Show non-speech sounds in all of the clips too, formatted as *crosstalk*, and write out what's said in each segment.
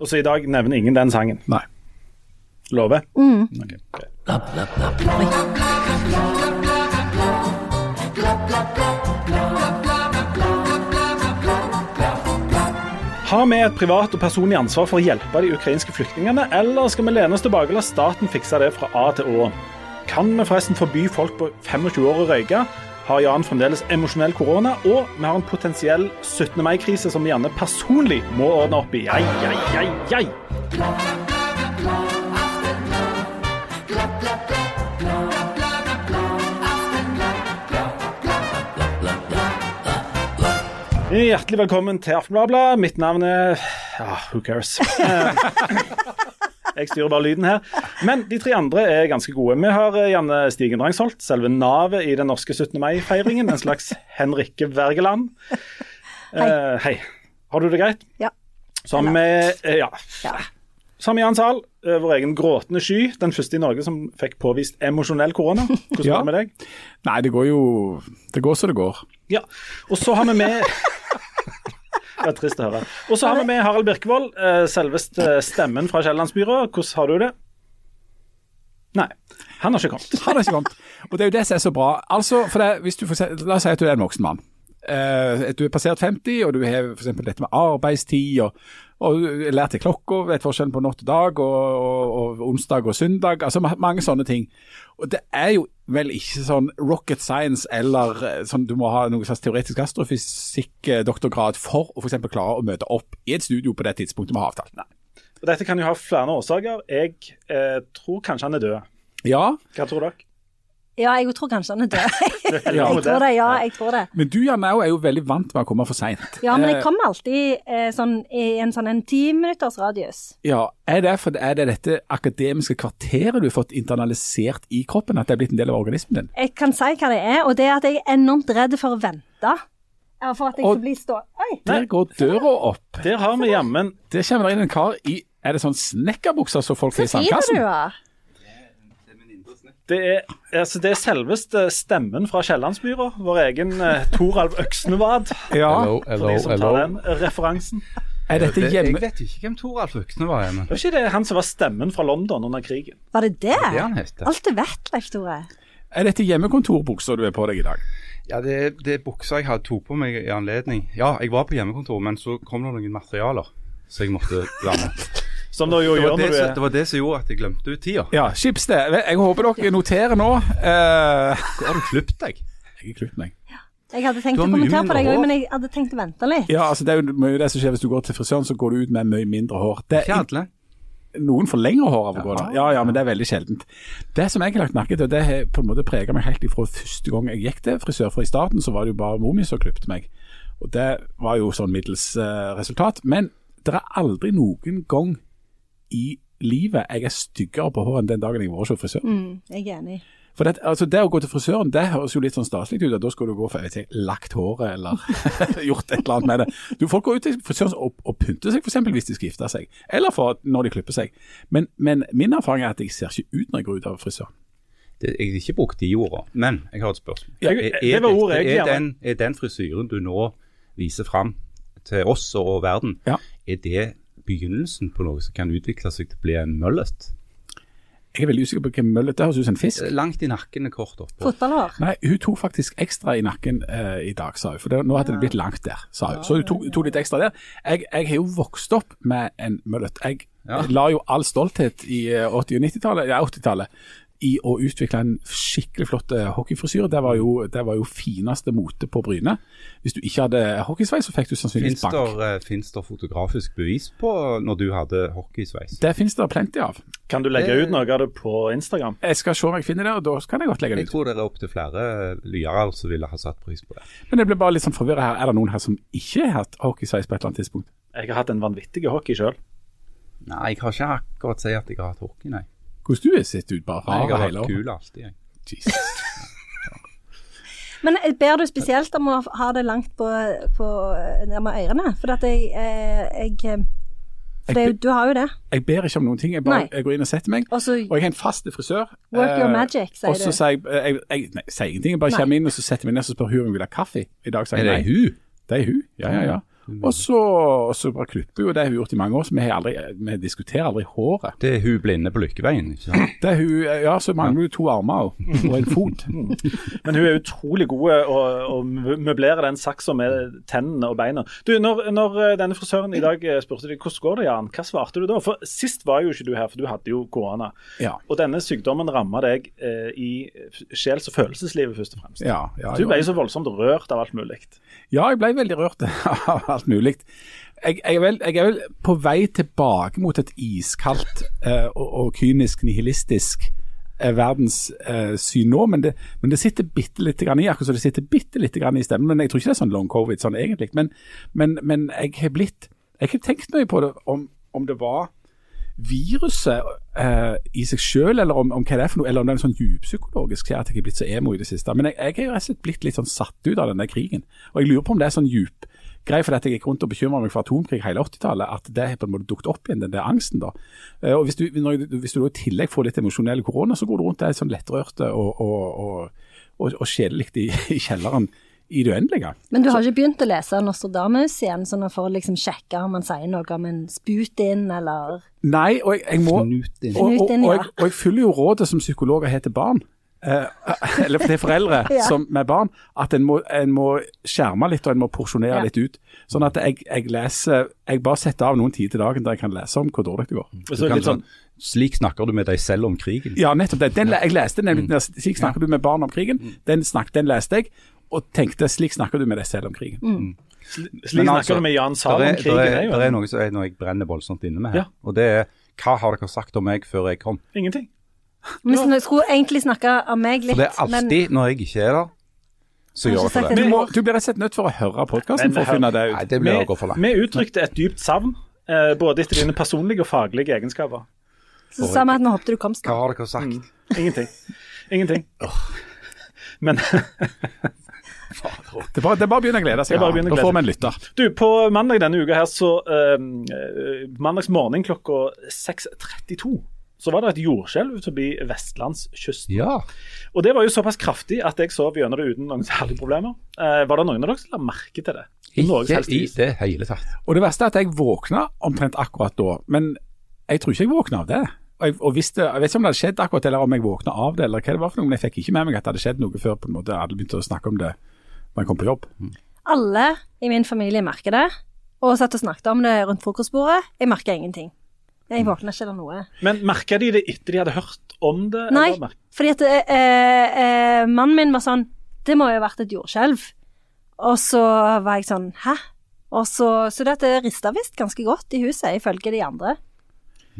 Og så i dag nevner ingen den sangen. Nei. Lover? Mm. Ok, greit. Har vi et privat og personlig ansvar for å hjelpe de ukrainske flyktningene, eller skal vi lene oss tilbake og la staten fikse det fra A til Å? Kan vi forresten forby folk på 25 år å røyke? Har Jan fremdeles emosjonell korona? Og vi har en potensiell 17. mai-krise som Janne personlig må ordne opp i. Ai, ai, ai, ai. Hjertelig velkommen til Aftenbladet. Mitt navn er ja, Who cares? *laughs* Jeg styrer bare lyden her. Men de tre andre er ganske gode. Vi har eh, Janne Stigen Drangsholt, selve navet i den norske 17. mai-feiringen. En slags Henrikke Wergeland. Eh, hei. Har du det greit? Ja. Så har vi eh, ja. Ja. Vi Jan Sahl, vår egen gråtende sky. Den første i Norge som fikk påvist emosjonell korona. Hvordan Ja. går det med deg? Nei, det går jo Det går så det går. Ja, og så har vi med *laughs* Det er trist å høre. Og så har vi med Harald Birkevold, eh, selveste stemmen fra Kiellandsbyrået. Hvordan har du det? Nei, han har ikke kommet. Han Har ikke kommet. Og det er jo det som er så bra. Altså, det, eksempel- La oss si at du er en voksen mann. Uh, du er passert 50, og du har f.eks. dette med arbeidstid, og, og lærte klokka, vet forskjellen på natt og dag, og, og, og onsdag og søndag. Altså mange sånne ting. Og det er jo vel ikke sånn rocket science eller eh, sånn du må ha noe slags teoretisk astrofysikk-doktorgrad for å f.eks. klare å møte opp i et studio på det tidspunktet vi har avtalt. Og Dette kan jo ha flere årsaker. Jeg eh, tror kanskje han er død. Ja, Hva tror dere? Ja, jeg tror kanskje han er død. *laughs* Jeg tror det, ja, jeg tror det. men du Jan er jo veldig vant med å komme for seint. Ja, men jeg kommer alltid eh, sånn, i en sånn en timinutters radius. Ja, er det, for, er det dette akademiske kvarteret du har fått internalisert i kroppen, at det er blitt en del av organismen din? Jeg kan si hva det er, og det er at jeg er enormt redd for å vente. Ja, For at jeg Og- skal bli stå... Oi! Der går døra opp. Der har vi jammen Der kommer det inn en kar i Er det sånn snekkerbukser som folk har i sandkassen? Så fin du er. Det er, altså det er selveste stemmen fra Kiellandsmyra. Vår egen eh, Toralv Øksnevad, Ja. Hello, for de som tar den referansen. Er dette hjemme... jeg vet ikke hvem Toralf Øksne var. Men Det var ikke det han som var stemmen fra London under krigen? Var det det? det han heter. Alt er vett, Leif Tore. Er dette hjemmekontorbuksa du er på deg i dag? Ja, det, det er buksa jeg hadde tok på meg i anledning. Ja, jeg var på hjemmekontor, men så kom det noen materialer, så jeg måtte være med. Som det jo Det gjør det, når du er det var det som gjorde at jeg glemte ut tida. Ja, Skipsted. Jeg håper dere noterer nå. Uh... *laughs* Hvor har du klippet deg? jeg har klippet meg. Jeg hadde tenkt å kommentere på deg òg, men jeg hadde tenkt å vente litt. Ja, altså Det er jo mye det som skjer hvis du går til frisøren, så går du ut med mye mindre hår. Det er Ikke noen får lengre hår av å gå Ja. der. Ja, ja, men det er veldig sjeldent. Det som jeg har lagt merke til, og det har på en måte preget meg helt ifra første gang jeg gikk til frisør, for i starten så var det jo bare mor mi som klippet meg. Og det var jo sånn middels uh, resultat. Men det er aldri noen gang i livet jeg er styggere på hår enn den dagen jeg var hos frisør. Mm, jeg er enig. For det, altså det å gå til frisøren, det høres jo litt sånn staselig ut. at Da skal du gå for jeg vet ikke, lagt håret eller *laughs* gjort et eller annet med det. Du, Folk går ut til frisøren og, og pynter seg f.eks. hvis de skal gifte seg, eller for når de klipper seg. Men, men min erfaring er at jeg ser ikke ut når jeg går ut av frisøren. Det, jeg har ikke brukt de ordene, men jeg har et spørsmål. Jeg, Er- det er var ordet jeg er den, er den frisyren du nå viser fram til oss og verden, Ja. er det begynnelsen på noe som kan utvikle seg til å bli en møllet? Jeg er veldig usikker på hvem møllet er. høres ut som en fisk. Langt i nakken og kort oppå. Fotballhår. Nei, hun tok faktisk ekstra i nakken eh, i dag, sa hun. For det, nå hadde det blitt langt der, sa hun. Så hun tok, tok litt ekstra der. Jeg, jeg har jo vokst opp med en møllet. Jeg Ja. la jo all stolthet i eh, 80- og 90-tallet, ja, 80-tallet i å utvikle en skikkelig flott eh, hockeyfrisyre. Det var jo, det var jo fineste mote på Bryne. Hvis du ikke hadde hockeysveis, så fikk du sannsynligvis bank. det, eh, det fotografisk bevis på når du hadde hockeysveis? Det finnes det plenty av. Kan du legge Det- ut noe av det på Instagram? Jeg skal se om jeg finner det, og da kan jeg godt legge det ut. Jeg tror det er opptil flere lyere som ville ha satt pris på det. Men jeg ble bare litt sånn forvirret her. Er det noen her som ikke har hatt hockeysveis på et eller annet tidspunkt? Jeg har hatt en vanvittig hockey sjøl. Nei, jeg har ikke akkurat sagt at jeg har hatt hockey, nei. Hvordan du har sett ut bare Nei, jeg har hatt vært året? kul alltid, jeg. Jesus. Men eh, ber du spesielt om å ha det langt på, på ned ørene? For at jeg, eh, jeg eh, For det, du har jo det. Jeg ber ikke om noen ting. Jeg, bare, jeg går inn og setter meg. Også, Og jeg har en fast frisør. Work your Eh, magic, sier du. Og så sier jeg, jeg, jeg Nei, sier ingenting. Jeg bare Nei. kommer inn og så setter jeg meg ned og spør hun om hun vil ha kaffe. I dag sier Er det hun? Det er hun. Ja, ja, ja. Og så, og så bare klipper jo det har hun gjort i mange år, så vi, har aldri, vi diskuterer aldri håret. Det er hun blinde på Lykkeveien. ikke sant? *clears throat* Det er hun, ja, så mangler hun to armer og, og en fot. *laughs* Men hun er utrolig god å, å møblere den saksa med tennene og beina. Du, når, når eh, denne frisøren i dag eh, spurte deg hvordan går det, Jan, hva svarte du da? For Sist var jo ikke du her, for du hadde jo korona. Ja, Og denne sykdommen ramma deg eh, i sjels- og følelseslivet, først og fremst. ja, ja, Du ble jo så voldsomt rørt av alt mulig. ja, jeg ble veldig rørt *laughs* av alt mulig. Jeg, jeg, er vel, jeg er vel på vei tilbake mot et iskaldt eh, og, og kynisk nihilistisk eh, verdenssyn nå, men det, men det sitter bitte lite grann i, akkurat som det sitter bitte lite grann i stemmen. Men jeg tror ikke det er sånn long covid sånn egentlig. Men, men, men jeg har blitt Jeg har tenkt mye på det, om, om det var viruset eh, i seg selv, eller om, om hva det er for noe, eller om det er en sånn djuppsykologisk at jeg er blitt så emo i det siste. Men jeg, jeg har jo rett og slett blitt litt sånn satt ut av denne krigen. Og jeg lurer på om det er sånn djup greie for at jeg gikk rundt og bekymra meg for atomkrig hele 80-tallet, at det har på en måte dukket opp igjen, den der angsten. da. Eh, og Hvis du, når, hvis du da i tillegg får litt emosjonell korona, så går du rundt der sånn lettrørte og, og, og, og, og kjedelig i, i kjelleren i det uendelige. Men du har ikke begynt å lese Nostradamus igjen, sånn for å liksom sjekke om han sier noe om en sput inn, eller Nei, og jeg, jeg må Snutin. Og, og, og, og, jeg, og jeg følger jo rådet som psykologer har til barn. Eh, *laughs* eller til foreldre *laughs* Ja. som med barn, at en må, en må skjerme litt og en må porsjonere Ja. litt ut. Sånn at jeg, jeg leser Jeg bare setter av noen tider til dagen der jeg kan lese om hvor dårlig det går. Så kan litt sånn, Slik snakker du med deg selv om krigen. Ja, nettopp det. Den, jeg leste nemlig mm. Slik snakker du med barn om krigen. Den, snak, den leste jeg, og tenkte slik snakker du med deg selv om krigen. slik Men snakker altså, du med Jan Sahl om krigen. der er er, der er noe som noe jeg brenner voldsomt inne med her. Ja. Og det er hva har dere sagt om meg før jeg kom? ingenting. Vi skulle egentlig snakke om meg litt, For det er alltid når jeg ikke er der, så gjør det. det. Du, må, du blir rett og slett nødt for å høre podkasten for å finne det Nei, ut. det blir Vi, å gå for langt. vi uttrykte et dypt savn, eh, både etter dine personlige og faglige egenskaper. så sa vi at vi håpte du kom Hva snart. har dere sagt? Ingenting. Ingenting. *laughs* Men Det er bare, det er bare å begynne å glede seg. Begynne da får vi en lytter. du, på mandag denne uka her, så eh, Mandags morgen klokka 6.32 så var det et jordskjelv forbi vestlandskysten. Ja. Og det var jo såpass kraftig at jeg sov gjennom det uten noen særlige problemer. Eh, var det noen av dere som la merke til det? Ikke i det hele tatt. Og det verste er at jeg våkna omtrent akkurat da, men jeg tror ikke jeg våkna av det. Og jeg, og visste, jeg vet ikke om det hadde skjedd akkurat, eller om jeg våkna av det, eller hva det var for noe, men jeg fikk ikke med meg at det hadde skjedd noe før på en måte alle begynte å snakke om det når jeg kom på jobb. Alle i min familie merker det, og satt og snakket om det rundt frokostbordet. Jeg merker ingenting. Jeg våkna ikke eller noe. Men merka de det etter de hadde hørt om det? Nei, eller fordi at eh, eh, mannen min var sånn Det må jo ha vært et jordskjelv. Og så var jeg sånn Hæ? Og så, så det, det rista visst ganske godt i huset, ifølge de andre.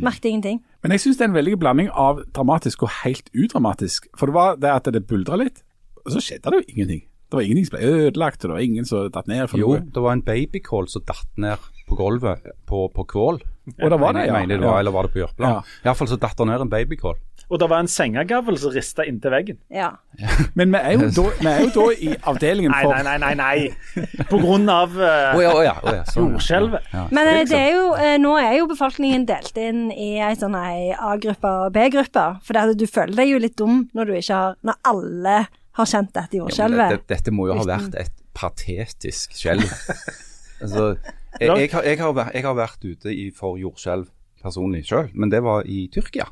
Merket ingenting. Men jeg syns det er en veldig blanding av dramatisk og helt udramatisk. For det var det at det buldra litt, og så skjedde det jo ingenting. Det var ingenting som ble ødelagt, og det var ingen som datt ned. for Jo, noe. det var en babykål som datt ned på gulvet på, på Kvål. Og det var det, ja. mener det var, Ja. Eller var det på Jørpeland? Ja. Iallfall så datt det ned en babykål. Og det var en sengegavl som rista inntil veggen. Ja. *laughs* Men vi er, jo da, vi er jo da i avdelingen for nei, nei, nei. nei. På grunn av ja, ja. ja, sånn, jordskjelvet. Ja. Men det er jo, eh, nå er jo befolkningen delt inn i ei sånn A-gruppe og B-gruppe. For det du føler deg jo litt dum når du ikke har Når alle har kjent dette Ja, det, jordskjelvet. dette må jo ha vært et patetisk skjelv. *laughs* altså, jeg, jeg, har, jeg, har vært, jeg har vært ute i, for jordskjelv personlig sjøl, men det var i Tyrkia.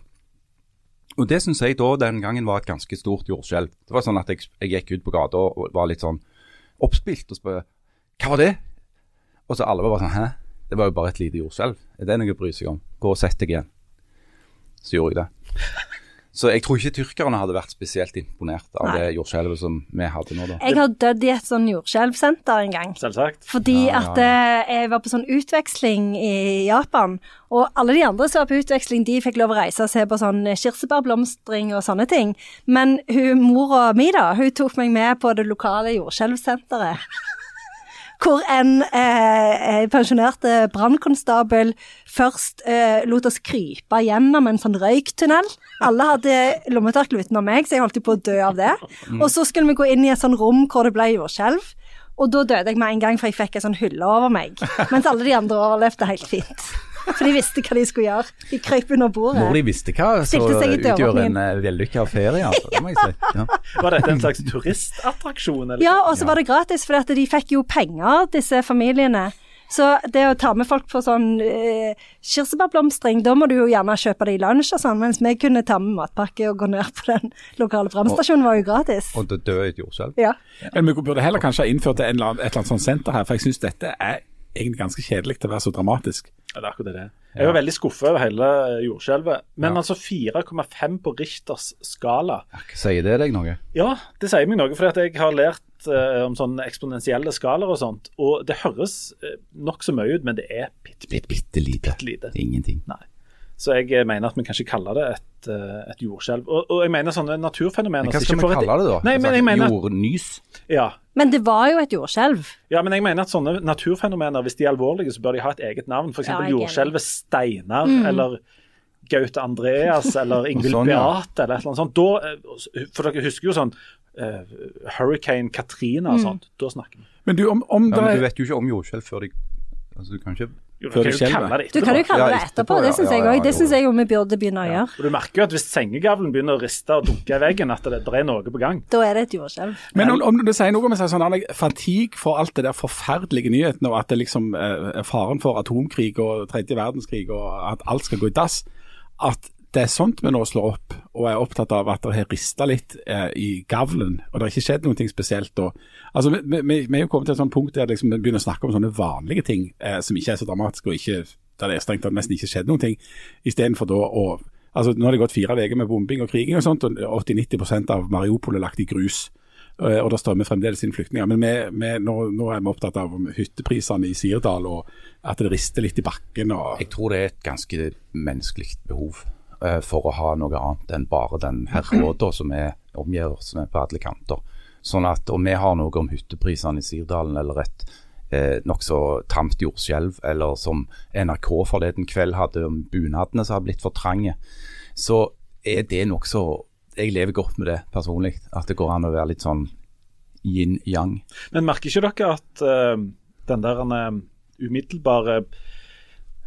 Og det syns jeg da den gangen var et ganske stort jordskjelv. Det var sånn at jeg, gikk ut på gata og var litt sånn oppspilt og spurte hva var det? Og så alle var bare sånn hæ? Det var jo bare et lite jordskjelv. Er det noe å bry seg om? Gå og sett deg igjen. Så gjorde jeg det. Så jeg tror ikke tyrkerne hadde vært spesielt imponert av Nei. det jordskjelvet som vi hadde nå, da. Jeg har dødd i et sånn jordskjelvsenter en gang. Selvsagt. Fordi Ja, ja, at eh, jeg var på sånn utveksling i Japan, og alle de andre som var på utveksling, de fikk lov å reise og se på sånn kirsebærblomstring og sånne ting. Men hun, mora mi, da, hun tok meg med på det lokale jordskjelvsenteret. Hvor en eh, pensjonerte brannkonstabel først eh, lot oss krype gjennom en sånn røyktunnel. Alle hadde lommetørkle utenom meg, så jeg holdt på å dø av det. Og så skulle vi gå inn i et sånn rom hvor det ble jordskjelv. Og da døde jeg med en gang, for jeg fikk en sånn hylle over meg. Mens alle de andre overlevde helt fint. For de visste hva de skulle gjøre. De krøp under bordet. Når de visste hva, så utgjør en vellykka ferie, altså. Det må jeg si. Ja. *laughs* Var dette en slags turistattraksjon? Eller? Ja, og så var det gratis, for de fikk jo penger, disse familiene. Så det å ta med folk på sånn eh, kirsebærblomstring, da må du jo gjerne kjøpe det i lunsj og sånn, mens vi kunne ta med matpakke og gå ned på den lokale brannstasjonen, var jo gratis. Og det døde et jordskjelv. Ja. Men vi burde heller kanskje ha innført et eller annet, et eller annet sånt senter her, for jeg syns dette er egentlig ganske kjedelig til å være så dramatisk. Ja, det er akkurat det. Jeg var veldig skuffet over hele jordskjelvet. Men Ja. altså 4,5 på Richters skala. Sier det deg noe? Ja, det sier meg noe, for jeg har lært uh, om sånne eksponentielle skalaer og sånt. Og det høres uh, nokså mye ut, men det er bitte, bitte, Bitte lite. bitte lite. Ingenting. Så jeg eh, mener at vi kan ikke kalle det et, eh, et jordskjelv. Og, og jeg mener sånne naturfenomener Men hva skal vi kalle det da? Nei, men jeg mener, Jordnys? ja, Men det var jo et jordskjelv. ja, men jeg mener at sånne naturfenomener, hvis de er alvorlige, så bør de ha et eget navn. F.eks. Ja, jordskjelvet Steinar, Mm. eller Gaute Andreas, eller *laughs* Ingvild sånn, ja. Beate, eller et eller annet sånt. Da, eh, for dere husker jo sånn uh, Hurricane Katrina og sånt. Da snakker vi. Men du, om, om Ja, men du vet jo ikke om jordskjelv før de Altså, du kan ikke Jo, Før du skjelver. Du kan jo kalle det etterpå, det syns jeg òg. Det syns jeg jo vi burde begynne å gjøre. Og du merker jo at hvis sengegavlen begynner å riste og dunke i veggen, at det, det er noe på gang. Da er det et jordskjelv. Men om, om det sier noe om en sånn fatigue for alt det der forferdelige nyhetene, og at det liksom eh, er faren for atomkrig og tredje verdenskrig, og at alt skal gå i dass, at det er sånt vi nå slår opp, og er opptatt av at det har rista litt eh, i gavlen, og det har ikke skjedd noe spesielt. da. altså, vi, vi, vi er jo kommet til et sånt punkt der liksom, vi begynner å snakke om sånne vanlige ting eh, som ikke er så dramatiske, og ikke, der det er strengt tatt nesten ikke skjedd noen ting, istedenfor da å Altså, nå har det gått fire uker med bombing og kriging og sånt, og 80-90% av Mariupol er lagt i grus. Eh, Og det strømmer fremdeles inn flyktninger. Men vi, vi, nå, nå er vi opptatt av hytteprisene i Sirdal, og at det rister litt i bakken. og Jeg tror det er et ganske menneskelig behov eh, for å ha noe annet enn bare den herråda *clears throat* som er omgir oss med på alle kanter. Sånn at om vi har noe om hytteprisene i Sirdalen eller et eh, nokså tamt jordskjelv, eller som NRK forleden kveld hadde om bunadene som har blitt for trange, så er det nokså Jeg lever godt med det personlig. At det går an å være litt sånn yin-yang. Men merker ikke dere at uh, den der eh, umiddelbare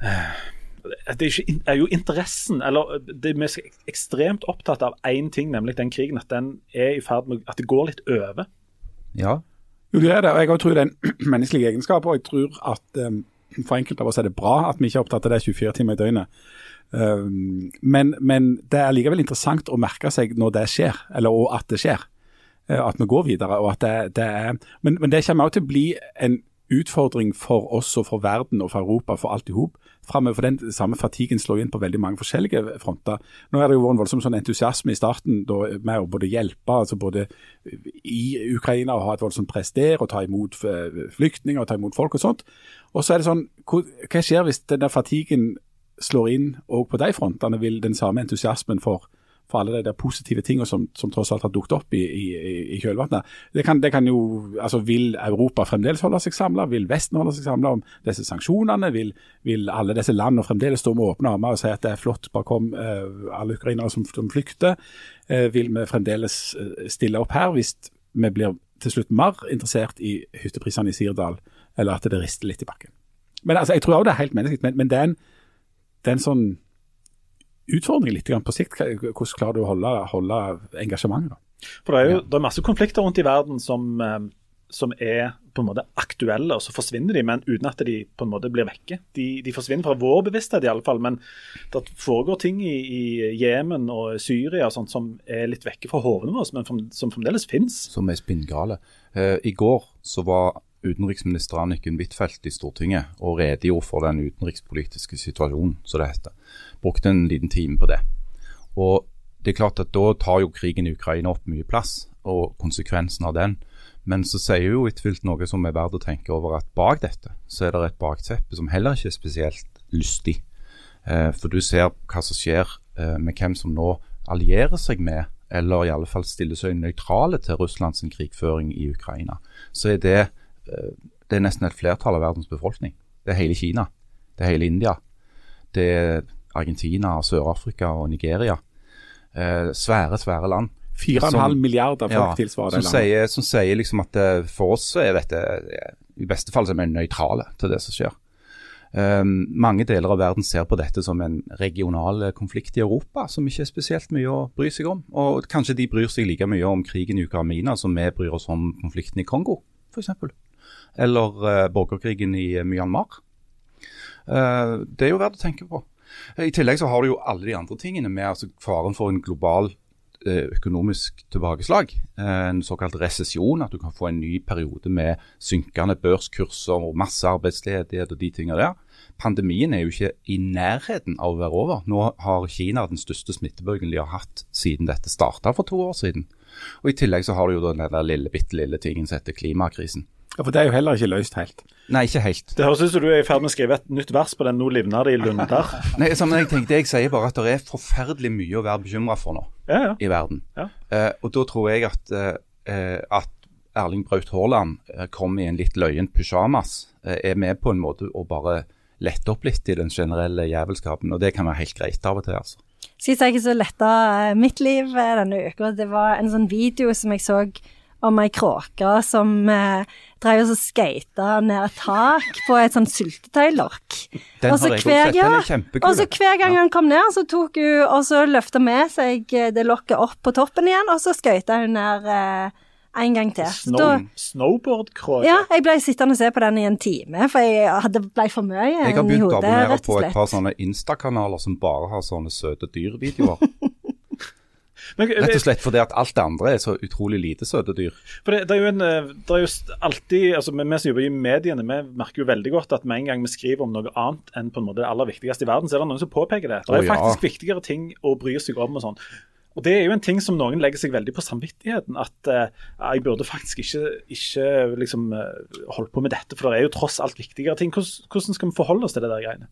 eh, det er, ikke, er jo interessen, eller det Vi er ekstremt opptatt av én ting, nemlig den krigen. At den er i ferd med At det går litt over. Ja, Jo, det er det. og Jeg tror det er en *clears throat* menneskelig egenskap. Og jeg tror at um, for enkelte av oss er det bra at vi ikke er opptatt av det 24 timer i døgnet. Um, men, men det er likevel interessant å merke seg når det skjer, eller og at det skjer. Eh, At vi går videre. og at det, det er, men, men det kommer også til å bli en utfordring for oss og for verden og for Europa, for alt i hop framover. Den samme fatiguen slår inn på veldig mange forskjellige fronter. Nå er det jo vært en voldsom sånn entusiasme i starten da, med å både hjelpe, altså både i Ukraina og ha et voldsomt press der, og ta imot eh, flyktninger og ta imot folk og sånt. Og så er det sånn, hva skjer hvis den der fatiguen slår inn òg på de frontene? Vil den samme entusiasmen for for alle de der positive tingene som, som tross alt har dukket opp i, i, i kjølvannet. Det kan, det kan jo, altså Vil Europa fremdeles holde seg samla? Vil Vesten holde seg samla om disse sanksjonene? Vil, vil alle disse landene fremdeles stå med åpne armer og si at det er flott, bare kom uh, alle ukrainere som, som flykter? Uh, vil vi fremdeles eh, stille opp her hvis vi blir til slutt mer interessert i hytteprisene i Sirdal, eller at det rister litt i bakken? Men altså, Jeg tror også det er helt menneskelig, men, men det, en, det er en sånn utfordring litt på sikt. Hvordan klarer du å holde, holde engasjementet? da? For det er jo det er masse konflikter rundt i verden som, eh, som er på en måte aktuelle, og så forsvinner de, men uten at de på en måte blir vekke. De, de forsvinner fra vår bevissthet, i alle fall, men det foregår ting i, i Jemen og Syria og sånt, som er litt vekke fra hodene våre, men som, som fremdeles finnes. som er spinngale. Eh, I går så var utenriksminister Anniken Huitfeldt i Stortinget og redegjorde for den utenrikspolitiske situasjonen, som det heter. Brukte en liten time på det. Og det er klart at Da tar jo krigen i Ukraina opp mye plass, og konsekvensen av den. Men så sier jo Huitfeldt noe som er verdt å tenke over, at bak dette så er det et bakteppe som heller ikke er spesielt lystig. Eh, for du ser hva som skjer eh, med hvem som nå allierer seg med, eller i alle fall stiller seg nøytrale til Russlands krigføring i Ukraina. Så er det, eh, det er nesten et flertall av verdens befolkning. Det er hele Kina. Det er hele India. Det er Argentina, Sør-Afrika og Nigeria. Eh, svære, svære land. 4,5 milliarder folk Ja, tilsvarer som det landet. sier, som sier liksom at eh, for oss er dette eh, i beste fall som er nøytrale til det som skjer. Um, mange deler av verden ser på dette som en regional konflikt i Europa, som ikke er spesielt mye å bry seg om. Og kanskje de bryr seg like mye om krigen i Ukraina som vi bryr oss om konflikten i Kongo, f.eks. eller uh, borgerkrigen i Myanmar. Uh, det er jo verdt å tenke på. I tillegg så har du jo alle de andre tingene med altså faren for en global økonomisk tilbakeslag. En såkalt resesjon, at du kan få en ny periode med synkende børskurser og masse arbeidsledighet og de tingene der. Pandemien er jo ikke i nærheten av å være over. Nå har Kina den største smittebølgen de har hatt siden dette starta for to år siden. Og I tillegg så har du jo den lille, bitte lille tingen som heter klimakrisen. Ja, For det er jo heller ikke løst helt. Nei, ikke helt. Det høres ut som du er i ferd med å skrive et nytt vers på den 'Nå livner det i lunder'. *laughs* Nei, men jeg tenkte, jeg sier bare at det er forferdelig mye å være bekymra for nå ja, ja. i verden. Ja. Eh, og da tror jeg at, eh, at Erling Braut Haaland eh, kom i en litt løyen pysjamas, er med på en måte å bare lette opp litt i den generelle jævelskapen. Og det kan være helt greit av og til, altså. Sist jeg ikke så letta mitt liv denne uka? Det var en sånn video som jeg så om ei kråke som eh, drev og skata ned et tak på et sånn syltetøylokk. Den har jeg også sett, den er kjempekul. Og så hver gang han kom ned, så tok hun og så løfta med seg det lokket opp på toppen igjen, og så skøyta hun ned eh, en gang til. Snow, Snowboardkråke? Ja, jeg ble sittende og se på den i en time, for jeg hadde ble for mye i hodet. Jeg har begynt å abonnere på et par sånne Insta-kanaler som bare har sånne søte dyrvideoer. Rett og slett fordi at alt det andre er så utrolig lite søte dyr. For det, det, er jo en, eh, det er jo alltid, altså Vi som jobber i mediene, vi merker jo veldig godt at med en gang vi skriver om noe annet enn på en måte det aller viktigste i verden, så er det noen som påpeker det. Det er oh, ja. faktisk viktigere ting å bry seg om og sånn. Og Det er jo en ting som noen legger seg veldig på samvittigheten. At uh, jeg burde faktisk ikke, ikke liksom, uh, holdt på med dette, for det er jo tross alt viktigere ting. Hvordan, hvordan skal vi forholde oss til det der greiene?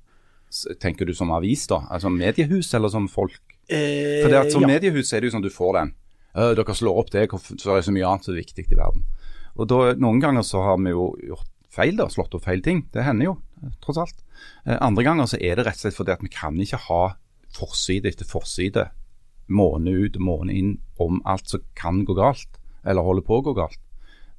Tenker du som avis, da? Altså mediehus, eller som folk? Eh, for det at Som ja. mediehus er det jo sånn du får den. Uh, dere slår opp det, så er det så mye annet som er viktig i verden. Og da, Noen ganger så har vi jo gjort feil, da, slått opp feil ting. Det hender jo, tross alt. Uh, andre ganger så er det rett og slett fordi at vi kan ikke ha forside etter forside måned ut og måned inn om alt som kan gå galt, eller holder på å gå galt.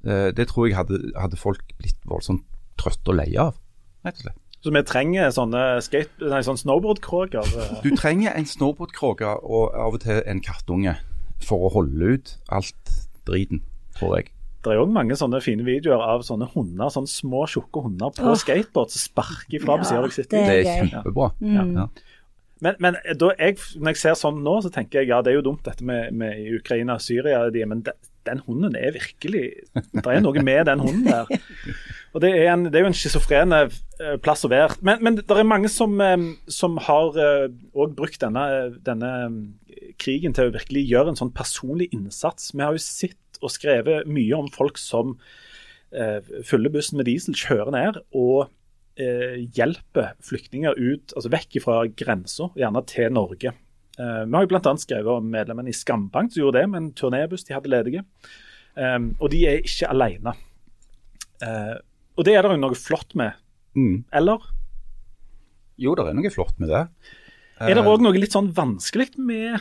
Uh, det tror jeg hadde, hadde folk blitt voldsomt trøtte og leie av, rett og slett. Så vi trenger sånne, sånne snowboardkråker? Du trenger en snowboardkråke og av og til en kattunge for å holde ut alt driten, tror jeg. Det er òg mange sånne fine videoer av sånne hunder, sånne små, tjukke hunder på oh. skateboard som sparker fra ja, ved siden av deg. Det er kjempebra. Ja. Mm. Ja. Men, men jeg, når jeg ser sånn nå, så tenker jeg ja, det er jo dumt dette med, med Ukraina og Syria. De, men de, den hunden er virkelig Det er noe med den hunden der. *laughs* Og Det er, en, det er jo en schizofren eh, plass å være. Men, men det er mange som, eh, som har òg eh, brukt denne, denne, krigen til å virkelig gjøre en sånn personlig innsats. Vi har jo sett og skrevet mye om folk som fyller bussen med diesel, kjører ned og hjelper flyktninger ut, altså vekk fra grensa, gjerne til Norge. Vi har jo bl.a. skrevet om medlemmene i Skambank som gjorde det med en turnébuss de hadde ledige. Og de er ikke alene. Eh, og det er det jo noe flott med, mm. eller? Jo, det er noe flott med det. Er det òg noe litt sånn vanskelig med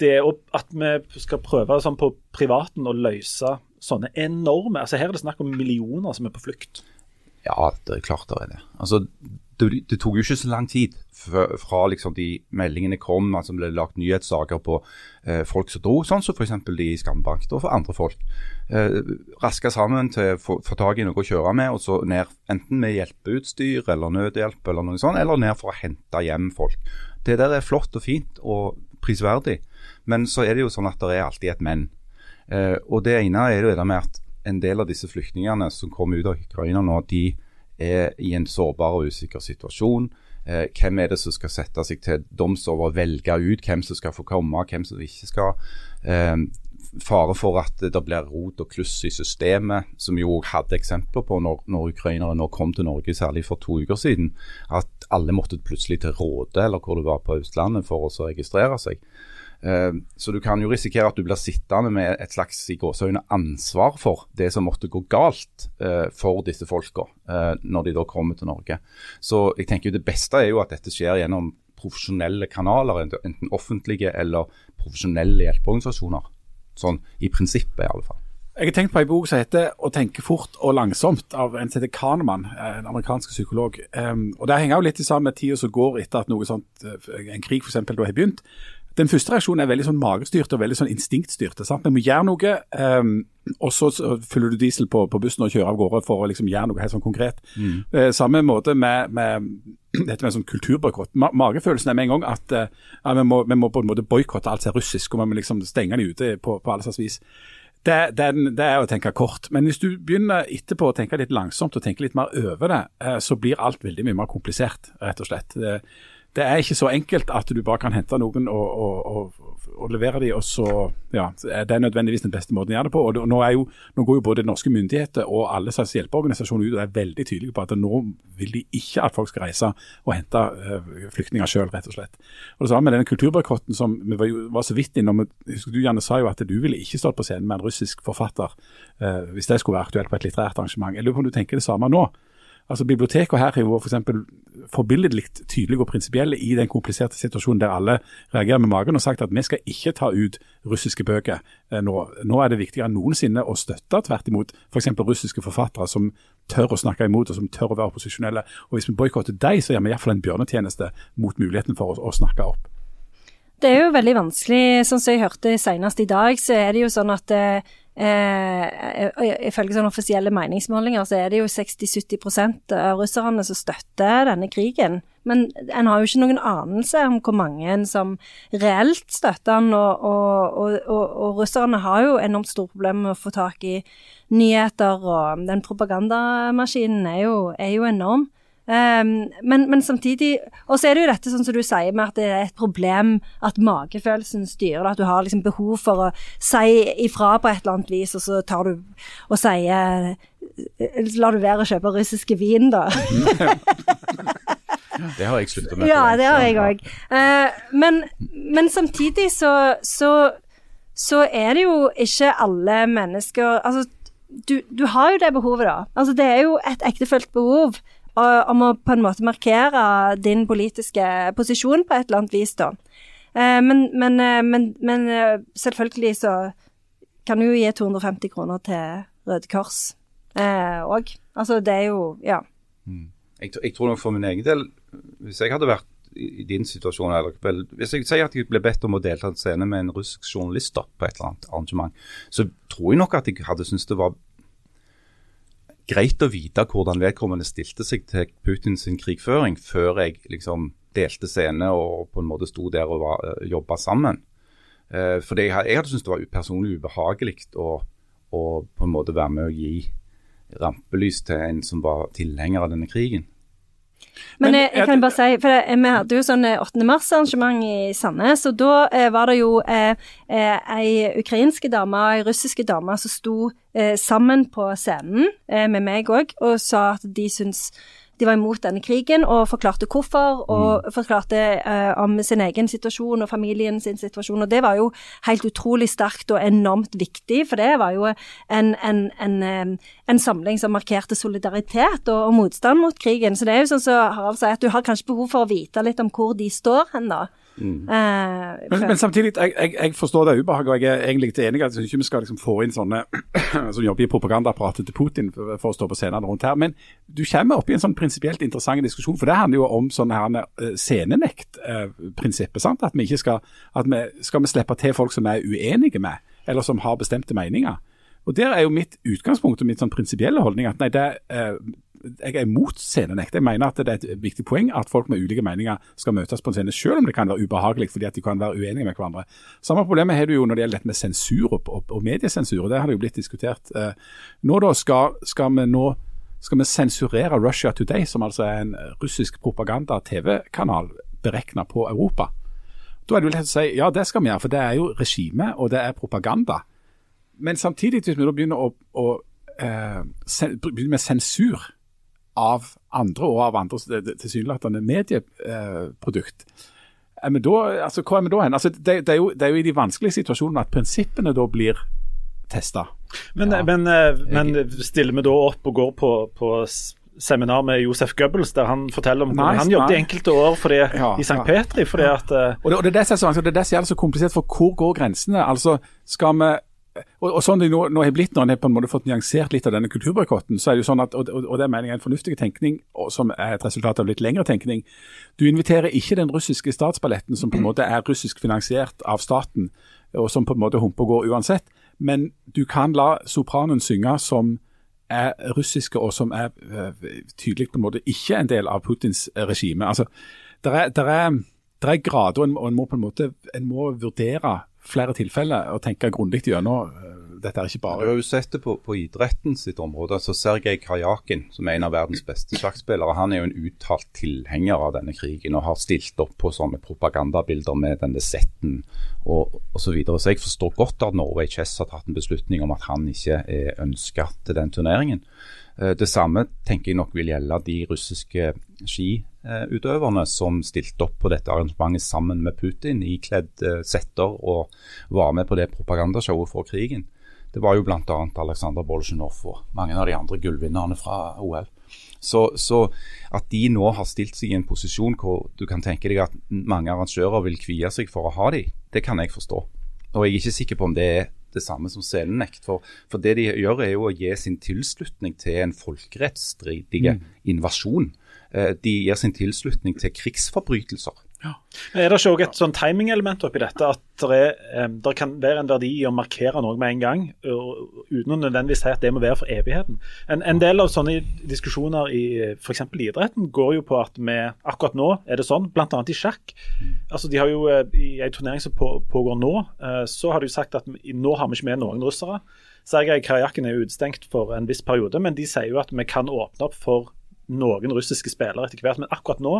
det at vi skal prøve sånn på privaten å løse sånne enorme altså Her er det snakk om millioner som er på flukt. Ja, det er klart det er det. Altså, det, det tok jo ikke så lang tid fra liksom de meldingene kom, altså ble lagt nyhetssaker på eh, folk som dro, sånn som f.eks. de i Skambank, og for andre folk. Eh, raska sammen til å få tak i noe å kjøre med, og så ned enten med hjelpeutstyr eller nødhjelp eller noe sånt, eller ned for å hente hjem folk. Det der er flott og fint og prisverdig, men så er det jo sånn at det er alltid et men. Eh, og det ene er jo det med at en del av disse flyktningene som kommer ut av Ukraina nå, de er i en sårbar og usikker situasjon. Eh, hvem er det som skal sette seg til doms over å velge ut hvem som skal få komme, hvem som ikke skal. Eh, fare for at det blir rot og kluss i systemet, som vi jo hadde eksempler på når, når ukrainere nå kom til Norge, særlig for to uker siden. At alle måtte plutselig til Råde eller hvor det var på Østlandet for å registrere seg. Eh, så du kan jo risikere at du blir sittende med et slags i gåsøgne, ansvar for det som måtte gå galt uh, for disse folka uh, når de da kommer til Norge. Så jeg tenker jo det beste er jo at dette skjer gjennom profesjonelle kanaler, enten offentlige eller profesjonelle hjelpeorganisasjoner. Sånn i prinsippet, i alle fall. Jeg har tenkt på en bok som heter 'Å tenke fort og langsomt' av en som heter Kahneman, en amerikansk psykolog. Um, og Det henger jo litt sammen med tida som går etter at noe sånt, en krig f.eks. har begynt Den første reaksjonen er veldig sånn magestyrt og veldig sånn instinktstyrt. Sant? Vi må gjøre noe, um, og så, fyller du diesel på, på, bussen og kjører av gårde for å liksom gjøre noe helt sånn konkret. Mm. Uh, samme måte med, med dette med sånn kulturboikott. Ma magefølelsen er med en gang at uh, ja, vi, må, vi, må, på en måte boikotte alt som er russisk, og vi må liksom stenge de ute på, på alle slags vis. Det, det, det, er å tenke kort. Men hvis du begynner etterpå å tenke litt langsomt og tenke litt mer over det, uh, så blir alt veldig mye mer komplisert, rett og slett. Det, det er ikke så enkelt at du bare kan hente noen og, og, og, og levere dem, og så ja, Det er nødvendigvis den beste måten å gjøre det på. og Nå, jo, nå går jo både norske myndigheter og alle slags hjelpeorganisasjoner ut og er veldig tydelige på at nå vil de ikke at folk skal reise og hente uh, flyktninger sjøl, rett og slett. Og Det samme med denne kulturboikotten som vi var, var, så vidt innom. Husker du Janne sa jo at du ville ikke stått på scenen med en russisk forfatter eh, hvis det skulle være aktuelt på et litterært arrangement. Jeg lurer på om du tenker det samme nå? Altså Bibliotekene her har jo for eksempel forbilledlig tydelige og prinsipielle i den kompliserte situasjonen der alle reagerer med magen og sagt at vi skal ikke ta ut russiske bøker eh, nå. Nå er det viktigere enn noensinne å støtte tvert imot f.eks. russiske forfattere som tør å snakke imot og som tør å være opposisjonelle. Og Hvis vi boikotter dem, så gjør vi iallfall en bjørnetjeneste mot muligheten for å, å snakke opp. Det er jo veldig vanskelig. Sånn som jeg hørte senest i dag, så er det jo sånn at eh, Eh, ifølge sånne offisielle meningsmålinger så er det jo 60-70% av russerne som støtter denne krigen. Men en har jo ikke noen anelse om hvor mange som reelt støtter den, og, og, og, og, russerne har jo enormt store problemer med å få tak i nyheter, og den propagandamaskinen er jo, er jo enorm. Um, men, men, samtidig Og så er det jo dette sånn som du sier med at det er et problem at magefølelsen styrer det. At du har liksom behov for å si ifra på et eller annet vis, og så tar du og sier Lar du være å kjøpe russiske vin, da. *laughs* det har jeg sluttet med. Ja, det har jeg òg. Uh, men, men, samtidig så, så, så er det jo ikke alle mennesker Altså, du, du har jo det behovet, da. Altså, det er jo et ektefølt behov om å på en måte markere din politiske posisjon på et eller annet vis, da. Eh, men, men, eh, men, men eh, selvfølgelig så kan du jo gi 250 kroner til Røde Kors òg. Altså, det er jo Ja. Mm. Jeg, jeg, tror nok for min egen del, hvis jeg hadde vært i din situasjon, eller hvis jeg sier at jeg ble bedt om å delta på scene med en russisk journalist da, på et eller annet arrangement, så tror jeg nok at jeg hadde syntes det var greit å vite hvordan vedkommende stilte seg til Putins krigføring, før jeg liksom delte scene og på en måte sto der og var, uh, jobba sammen. Eh, for jeg, jeg, hadde syntes det var personlig ubehagelig å, å, på en måte være med å gi rampelys til en som var tilhenger av denne krigen. Men, jeg, jeg, kan bare si, for det, vi hadde jo sånn 8. eh, mars-arrangement i Sandnes, og da eh, var det jo eh, eh, ei ukrainske dame og ei russiske dame som sto eh, sammen på scenen eh, med meg òg, og sa at de syns de var imot denne krigen, og forklarte hvorfor, og mm. forklarte uh, om sin egen situasjon og familien sin situasjon. Og det var jo helt utrolig sterkt og enormt viktig, for det var jo en, en, en, en samling som markerte solidaritet og, og, motstand mot krigen. Så det er jo sånn som så Harald sier, at du har kanskje behov for å vite litt om hvor de står hen, da. Mm. Uh, men, men, samtidig, jeg, jeg, jeg, forstår det ubehaget, og jeg er egentlig til enig Jeg syns ikke vi skal liksom få inn sånne *clears throat* som jobber i propagandaapparatet til Putin for, for, å stå på scenen rundt her. Men du kommer opp i en sånn prinsipielt interessant diskusjon, for det handler jo om sånn her scenenektprinsippet. scenenekt-prinsippet. Uh, at vi ikke skal, at vi, skal vi slippe til folk som vi er uenige med, eller som har bestemte meninger. Og Der er jo mitt utgangspunkt og mitt sånn prinsipielle holdning at nei, det, eh, jeg er imot scenenekt. Jeg mener at det er et viktig poeng at folk med ulike meninger skal møtes på en scene, selv om det kan være ubehagelig fordi at de kan være uenige med hverandre. Samme problemet har du jo når det gjelder dette med sensur og, og, og mediesensur. og Det har det jo blitt diskutert. Eh, nå da skal, skal vi nå skal vi sensurere Russia Today, som altså er en russisk propaganda-TV-kanal beregna på Europa. Da er det jo lett å si ja, det skal vi gjøre, for det er jo regime og det er propaganda. Men samtidig, hvis vi da begynner å, å eh, begynner med sensur av andre og av andres tilsynelatende medieprodukt. Vi da, altså, hva er vi da hen? Altså, det, det, er jo, det, er jo, i de vanskelige situasjonene at prinsippene da blir testa. Men, ja. men, eh, men, stiller vi da opp og går på, på seminar med Josef Goebbels, der han forteller om hvordan han jobbet i enkelte år fordi, ja, i St. Petri. fordi at... Uh, og det, og det, er det, som, er så komplisert, for hvor går grensene? Altså, Skal vi og, og sånn det nå, nå har blitt når en har på en måte fått nyansert litt av denne kulturboikotten, så er det jo sånn at, og, og, det er er en fornuftig tenkning, som er et resultat av litt lengre tenkning. Du inviterer ikke den russiske statsballetten, som på en måte er russisk finansiert av staten, og som på en måte humper og går uansett, men du kan la sopranen synge som er russiske, og som er uh, tydelig på en måte ikke en del av Putins regime. Altså, der er, der er, der er grader, og en må på en måte en må vurdere flere tilfeller og tenke grundig gjennom. eh, Dette er ikke Du bare har jo sett det på, på idretten sitt område. altså Sergej Karjakin, som er en av verdens beste sjakkspillere, han er jo en uttalt tilhenger av denne krigen og har stilt opp på sånne propagandabilder med denne setten og osv. Så, videre. så jeg forstår godt at Norway Chess har tatt en beslutning om at han ikke er ønska til den turneringen. Eh, Det samme tenker jeg nok vil gjelde de russiske skiutøverne som stilte opp på dette arrangementet sammen med Putin, ikledd eh, setter og var med på det propagandashowet for krigen. Det var jo bl.a. Aleksandr Bolsjunov og mange av de andre gullvinnerne fra OL. Så, så at de nå har stilt seg i en posisjon hvor du kan tenke deg at mange arrangører vil kvie seg for å ha de, det kan jeg forstå. Og jeg er ikke sikker på om det er det samme som selenekt. For, for det de gjør er jo å gi sin tilslutning til en folkerettsstridig invasjon. Eh, De gir sin tilslutning til krigsforbrytelser. Er det ikke også et sånn timingelement oppi dette? At det, em, kan være en verdi i å markere noe med en gang, uten å nødvendigvis si at det må være for evigheten. En, en del av sånne diskusjoner i f.eks. idretten går jo på at vi akkurat nå er det sånn, bl.a. i sjakk. Altså de har jo eh, I en turnering som på, pågår nå, eh, så har de jo sagt at nå har vi ikke med noen russere. Sergej Karjakin er jo utestengt for en viss periode, men de sier jo at vi kan åpne opp for noen russiske spillere etter hvert. Men akkurat nå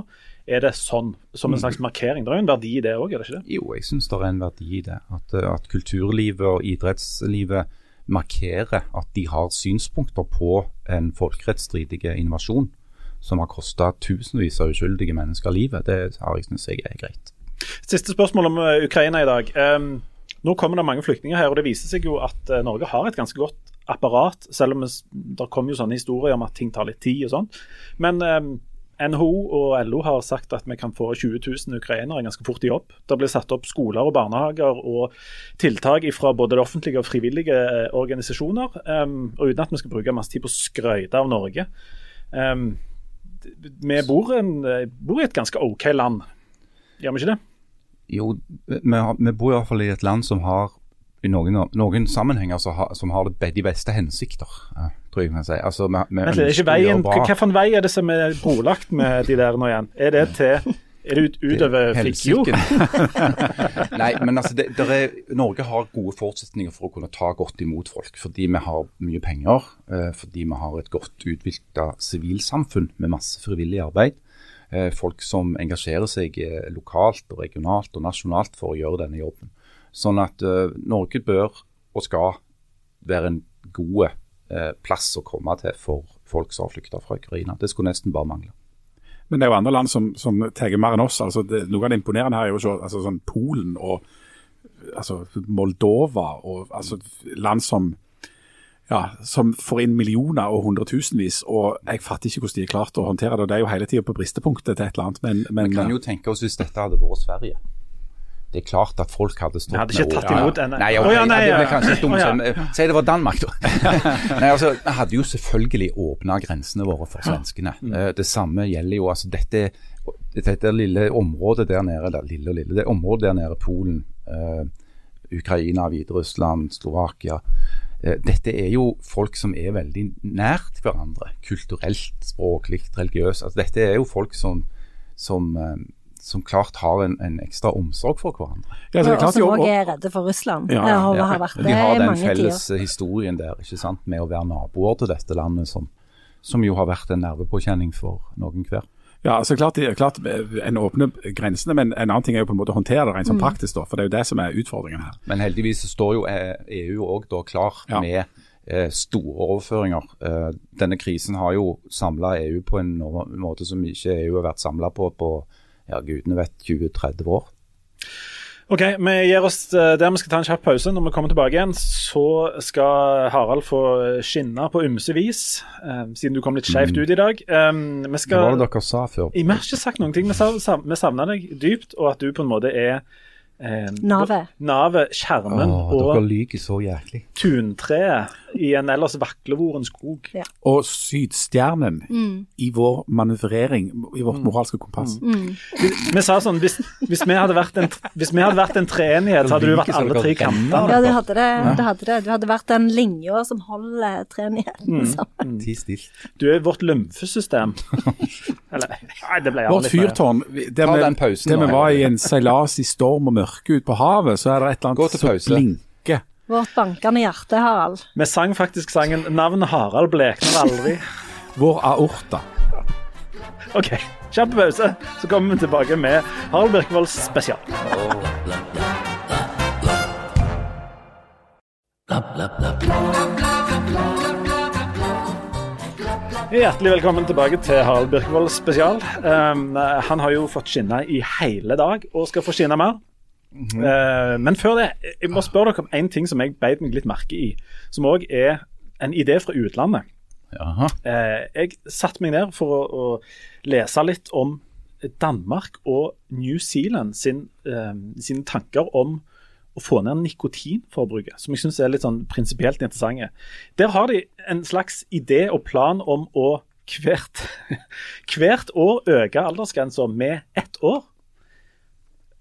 er det sånn, som en slags markering. Det er jo en verdi i det òg, er det ikke det? Jo, jeg syns det er en verdi i det. At, eh, at kulturlivet og idrettslivet markerer at de har synspunkter på en folkerettsstridig invasjon som har kosta tusenvis av uskyldige mennesker livet. Det har jeg syns jeg er greit. Siste spørsmål om eh, Ukraina i dag. Um nå kommer det mange flyktninger her, og det viser seg jo at eh, Norge har et ganske godt apparat, selv om det kommer jo sånne historier om at ting tar litt tid og sånn. Men eh, NHO og LO har sagt at vi kan få 20 000 ukrainere ganske fort i jobb. Det blir satt opp skoler og barnehager og tiltak fra både det offentlige og frivillige eh, organisasjoner. em, og uten at vi skal bruke masse tid på å skryte av Norge. Em, vi bor, en, eh, bor i et ganske OK land, gjør vi ikke det? Jo, vi, har, vi bor fall i et land som har i noen, noen sammenhenger så har, som har det, de beste hensikter, tror jeg man kan si. Altså, vi, vi Vent ikke veien. Hvilken vei er det som er brolagt med de der nå igjen? Er det til er det ut, utover Flikkjord? *laughs* Nei, men altså, det, er, Norge har gode forutsetninger for å kunne ta godt imot folk. Fordi vi har mye penger, eh, fordi vi har et godt utvikla sivilsamfunn med masse frivillig arbeid. Eh, folk som engasjerer seg eh, lokalt, og regionalt og nasjonalt for å gjøre denne jobben. Sånn at eh, Norge bør og skal være en god eh, plass å komme til for folk som har flykta fra Ukraina. Det skulle nesten bare mangle. Men det er jo andre land som, som tar mer enn oss. altså det, Noe av det imponerende her er jo så, altså, sånn Polen og altså, Moldova og altså, land som ja, som får inn millioner og hundretusenvis, og jeg fatter ikke hvordan de har klart å håndtere det. Det er jo hele tida på bristepunktet til et eller annet, men, men Vi kan jo tenke oss hvis dette hadde vært Sverige. Det er klart at folk hadde stått Vi hadde ikke med tatt imot en- Nei, Å, ok, ja, nei, det ble ja. kanskje dumt. Ja. som- Si det var Danmark, da. *laughs* nei, altså, Vi hadde jo selvfølgelig åpna grensene våre for svenskene. Mm. Eh, Det samme gjelder jo altså dette, dette lille området der nede, eller lille og lille, det området der nede, Polen, uh, Ukraina, Hviterussland, Slovakia. Eh, Dette er jo folk som er veldig nært hverandre, kulturelt, språklig, religiøst. Altså, dette er jo folk som, som, eh, som klart har en, en ekstra omsorg for hverandre. ja, så det er Og som òg er redde for Russland. Ja, Ja, ja, har vært de har den felles tider. historien der, ikke sant, med å være naboer til dette landet, som, som jo har vært en nervepåkjenning for noen hver. ja, så klart, det- klart En åpner grensene, men en annen ting er jo på en måte å håndtere det rent sånn praktisk, da, for det er jo det som er utfordringen her. Men heldigvis så står jo eh, EU òg klar Ja. med eh, store overføringer. Eh, denne krisen har jo samla EU på en måte som ikke EU har vært samla på på ja, gudene vet 20-30 år. Ok, Vi gir oss eh, der vi skal ta en kjapp pause. Når vi kommer tilbake igjen, så skal Harald få skinne på ymse vis, eh, siden du kom litt skjevt ut i dag. Um, vi Hva var det dere sa før? Vi har ikke sagt noen ting. Vi savner deg dypt, og at du på en måte er eh, Navet. Navet, skjermen Åh, og tuntreet i en ellers vaklevoren skog. Og Sydstjernen i vår manøvrering, i vårt moralske kompass. Vi sa sånn, hvis, hvis, vi hadde vært en, hvis vi hadde vært en treenighet, så hadde du vært alle tre kanter. Ja, du hadde det. Du hadde, det. Du hadde vært den linja som holder treenigheten sammen. Ti stilt. Du er vårt lymfesystem. *laughs* Eller, nei, det ble Vårt fyrtårn, der vi, pausen der vi var i en seilas i storm og mørke ute på havet, så er det et eller annet som pause. blinker. Vårt bankende hjerte, Harald. Vi sang faktisk sangen 'Navnet Harald blekner aldri'. Vår aorta. OK, kjapp pause, så kommer vi tilbake med Harald Birkevolds spesial. Hjertelig velkommen tilbake til Harald Birkevold spesial. Um, han har jo fått skinne i hele dag, og skal få skinne mer. Uh, men før det, jeg må spørre dere om en ting som jeg beit meg litt merke i. Som òg er en idé fra utlandet. Jaha. Eh, jeg satte meg ned for å, å lese litt om Danmark og New Zealand sin, uh, sine tanker om å få ned nikotinforbruket, som jeg syns er litt sånn prinsipielt interessante. Der har de en slags idé og plan om å hvert, hvert *laughs* år øke aldersgrensa med ett år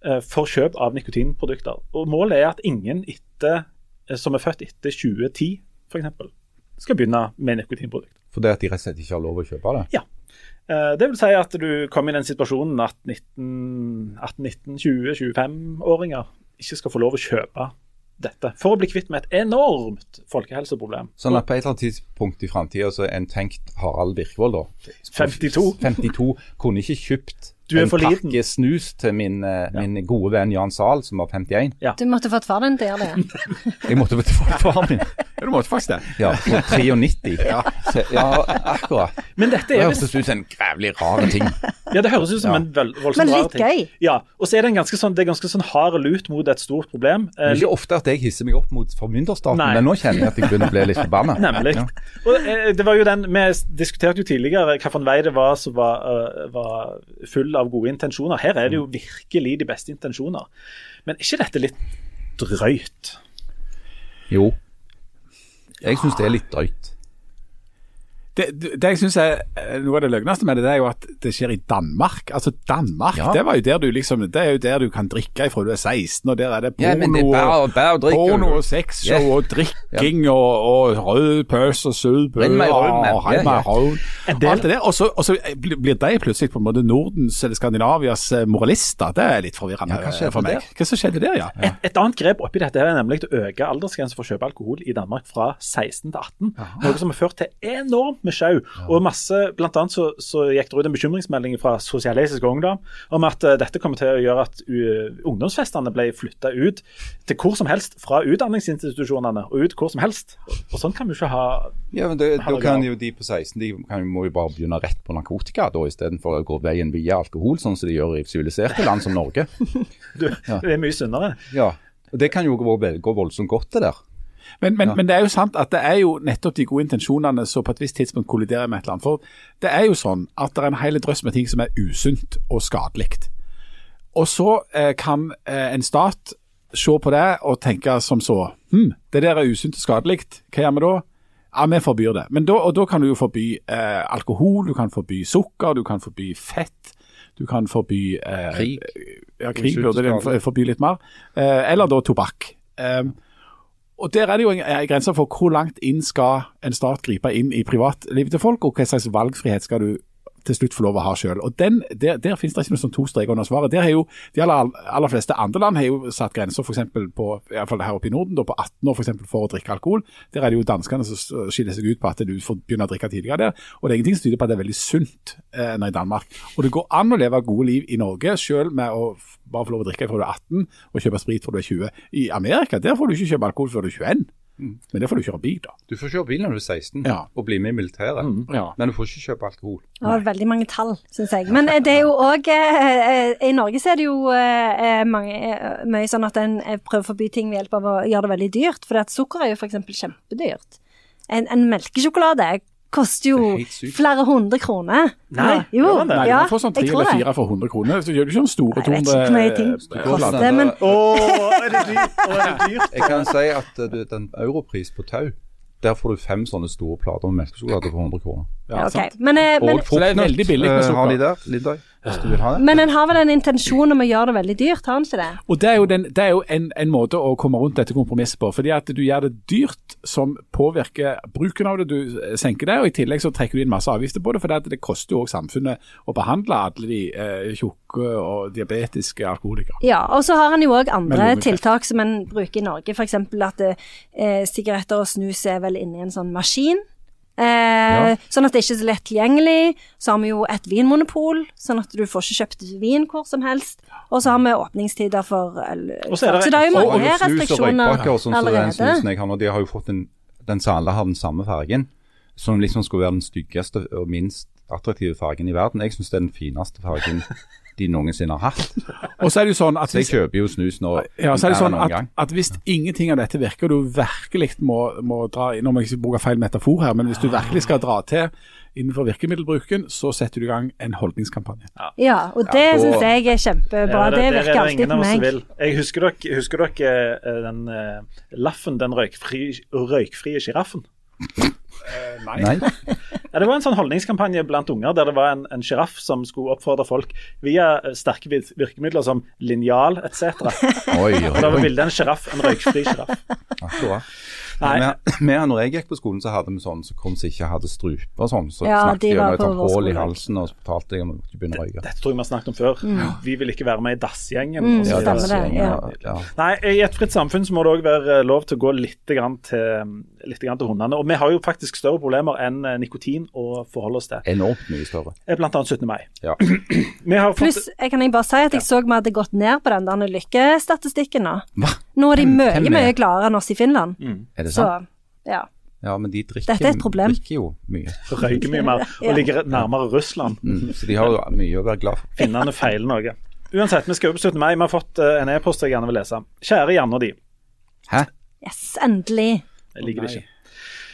eh, for kjøp av nikotinprodukter. Og Målet er at ingen etter, eh, som er født etter 2010 f.eks., skal begynne med nikotinprodukt. For det at de rett og slett ikke har lov å kjøpe det? Ja. Eh, Det vil si at du kommer i den situasjonen at 19, 18, 19 20, 25-åringer ikke skal få lov å kjøpe dette. For å bli kvitt med et enormt folkehelseproblem. Sånn at på et eller annet tidspunkt i framtida så en tenkt Harald Birkvold, da 52. 52 kunne ikke kjøpt Du er en for liten. pakke snus til min, ja. min gode venn Jan Zahl, som var 51. Du måtte fått far din til å gjøre det. *laughs* Jeg måtte fått faren min. Du måtte faktisk det. Ja, på 93. *laughs* Ja, så, ja akkurat. Men dette Det høres ut som en grævlig rar ting. *laughs* Ja, det høres ut som Ja. en voldsomt Men litt gøy. Ja, og så er det en ganske sånn, det er ganske sånn hard lut mot et stort problem. Det Eh, er ikke ofte at jeg hisser meg opp mot formynderstaten, men nå kjenner jeg at jeg begynner å bli litt forbanna. *laughs* Nemlig. Ja. Og eh, det var jo den, Vi diskuterte jo tidligere hvilken vei det var som var, eh, var full av gode intensjoner. Her er det jo virkelig de beste intensjoner. Men er ikke dette litt drøyt? Jo. Jeg syns det er litt drøyt. Det, det det jeg synes er eh, noe av det løgneste med det, det er jo at det skjer i Danmark. Altså Danmark, Ja. det var jo der du liksom Det er jo der du kan drikke ifra du er 16, og der er det porno, Ja, det er bare, bare å porno og sexshow yeah. og drikking og, og rød pøs og søt bø og rød, men- hei ja, med ja. rød. En del- Alt det der. Og så, og så blir de plutselig på en måte Nordens eller Skandinavias eh, moralister. Det er litt forvirrende Ja, hva eh, for meg. der? Hva som skjedde der, ja? Et, et annet grep oppi dette er nemlig å øke aldersgrensen for å kjøpe alkohol i Danmark fra 16 til 18. Noe som har ført til enormt med sjau. Og masse, blant annet så, så gikk det ut en bekymringsmelding fra Sosialistisk Ungdom om at uh, dette kommer til å gjøre at uh, ungdomsfestene ble flytta ut til hvor som helst fra utdanningsinstitusjonene og ut hvor som helst. Og, og sånn kan vi ikke ha Ja, men det, Da kan jo de på 16 de kan, må jo bare begynne rett på narkotika da, istedenfor å gå veien via alkohol, sånn som de gjør i siviliserte land som Norge. *laughs* du, Det er mye sunnere. Ja, og Det kan jo gå, gå voldsomt godt, det der. Men, men, men det er jo sant at det er jo nettopp de gode intensjonene som på et visst tidspunkt kolliderer med et eller annet. For det er jo sånn at det er en hel drøss med ting som er usunt og skadelig. Og så eh, kan eh, en stat se på det og tenke som så hm, det der er usunt og skadelig, hva gjør vi da? Ja, vi forbyr det. Men da, og da kan du jo forby eh, alkohol, du kan forby sukker, du kan forby fett. Du kan forby eh, Krig. Ja, krig burde de forby litt mer. Eh, eller da tobakk. Eh, og Der er det jo en, en grense for hvor langt inn skal en stat gripe inn i privatlivet til folk, og hva slags valgfrihet skal du til slutt få lov å ha. Og Der, der finnes det ikke noe sånn to streker under svaret. Der har jo De aller, aller fleste andre land har jo satt grenser eksempel på i fall her oppe i Norden, da på 18 år for, eksempel, for å drikke alkohol. Der er det jo danskene som skiller seg ut på at du får begynne å drikke tidligere der. Og det er ingenting som tyder på at det er veldig sunt eh, i Danmark. Og det går an å leve gode liv i Norge selv med å bare få lov å drikke fra du er 18 og kjøpe sprit fra du er 20. I Amerika der får du ikke kjøpe alkohol før du er 21. Men det får du kjøre bil, da. Du får kjøre bil når du er 16 Ja. og bli med i militæret, Ja. men du får ikke kjøpe alkohol. Det var veldig mange tall, syns jeg. Men eh, det er jo òg I Norge så er det jo eh, mange, eh, mye sånn at en eh, prøver å forby ting ved hjelp av å gjøre det veldig dyrt. For sukker er jo f.eks. kjempedyrt. En, en melkesjokolade koster jo Det er flere hundre kroner. Nei, Ja, jo? Nei, ja, du får sånn tre eller det. fire for 100 kroner. Så gjør du ikke sånn store Jeg vet ikke hvor mye ting 200 koster, eh, men Å, er det dyrt? Er det? *laughs* Jeg kan si at uh, du, den europris på tau, der får du fem sånne store plater med melkesjokolade for 100 kroner. Ja, okay. Men, eh, men, Og Så det er veldig billig med eh, har de sukker. der, Lindøy, men en har vel en intensjon om å gjøre det veldig dyrt, har en ikke det? Og Det er jo, den, det er jo en, en måte å komme rundt dette kompromisset på. fordi at Du gjør det dyrt, som påvirker bruken av det. Du senker det, og i tillegg så trekker du inn masse avgifter på det. For det, det koster jo også samfunnet å behandle alle de eh, tjukke og diabetiske alkoholikere. Ja, og så har en jo òg andre tiltak som en bruker i Norge. F.eks. at eh, sigaretter og snus er vel inne i en sånn maskin. Eh, Sånn at det ikke er så lett tilgjengelig. Så har vi jo et vinmonopol, sånn at du får ikke kjøpt vin hvor som helst. Og så har vi åpningstider for øl. Og så det- Så er jo og- Og mange og restriksjoner og sånn som den allerede. snusen jeg har nå, de har jo fått en Den Sala har den samme fargen, som liksom skulle være den styggeste og minst attraktive fargen i verden. Jeg syns det er den fineste fargen de noensinne har hatt. *laughs* Og så er det jo sånn at Så jeg kjøper jo snus nå ja, så er det jo sånn at, at hvis ingenting av dette virker, og du virkelig må, må dra Nå må jeg ikke bruke feil metafor her, men hvis du virkelig skal dra til innenfor virkemiddelbruken, så setter du i gang en holdningskampanje. Ja, og det Ja, da- synes jeg er kjempebra. Ja, det, det, virker er det alltid på meg. vil. Jeg husker dere, husker dere eh, den uh, Laffen, den røykfri, røykfrie sjiraffen? Nei. Nei. *laughs* Ja, det var en sånn holdningskampanje blant unger der det var en, en sjiraff som skulle oppfordre folk via eh, sterke virkemidler som linjal etc. Og da var bildet en sjiraff, en røykfri sjiraff. Når jeg gikk på skolen, så hadde vi sånn som kom som ikke hadde strupe og sånn. Så Ja, snakket de de om et sånt hull i halsen og så fortalte jeg om at begynne begynner å røyke. Dette tror jeg vi har snakket om før. Vi vil ikke være med i dassgjengen. Mm, Ja, dass ja. ja. Nei, I et fritt samfunn så må det òg være lov til å gå litt, grann til, litt grann til hundene. Og vi har jo faktisk større problemer enn eh, nikotin å forholde oss til. Enormt mye større. Eh, Blant annet 17. mai. Ja. *clears throat* Vi har fått, Pluss, jeg kan jeg bare si at jeg så vi hadde gått ned på den der lykkestatistikken nå. Hva? Nå er de mye, mye gladere enn oss i Finland. Er det Så, sant? ja. Ja, men de drikker, er drikker jo mye. røyker mye mer og ligger nærmere Russland. Mm, så de har jo mye å være glad for. Finnene feiler noe. Uansett, vi skal jo på 17. mai. Vi har fått eh, en e-post jeg gjerne vil lese. Kjære Janne og de. Hæ? Yes, endelig. Jeg liker det ikke.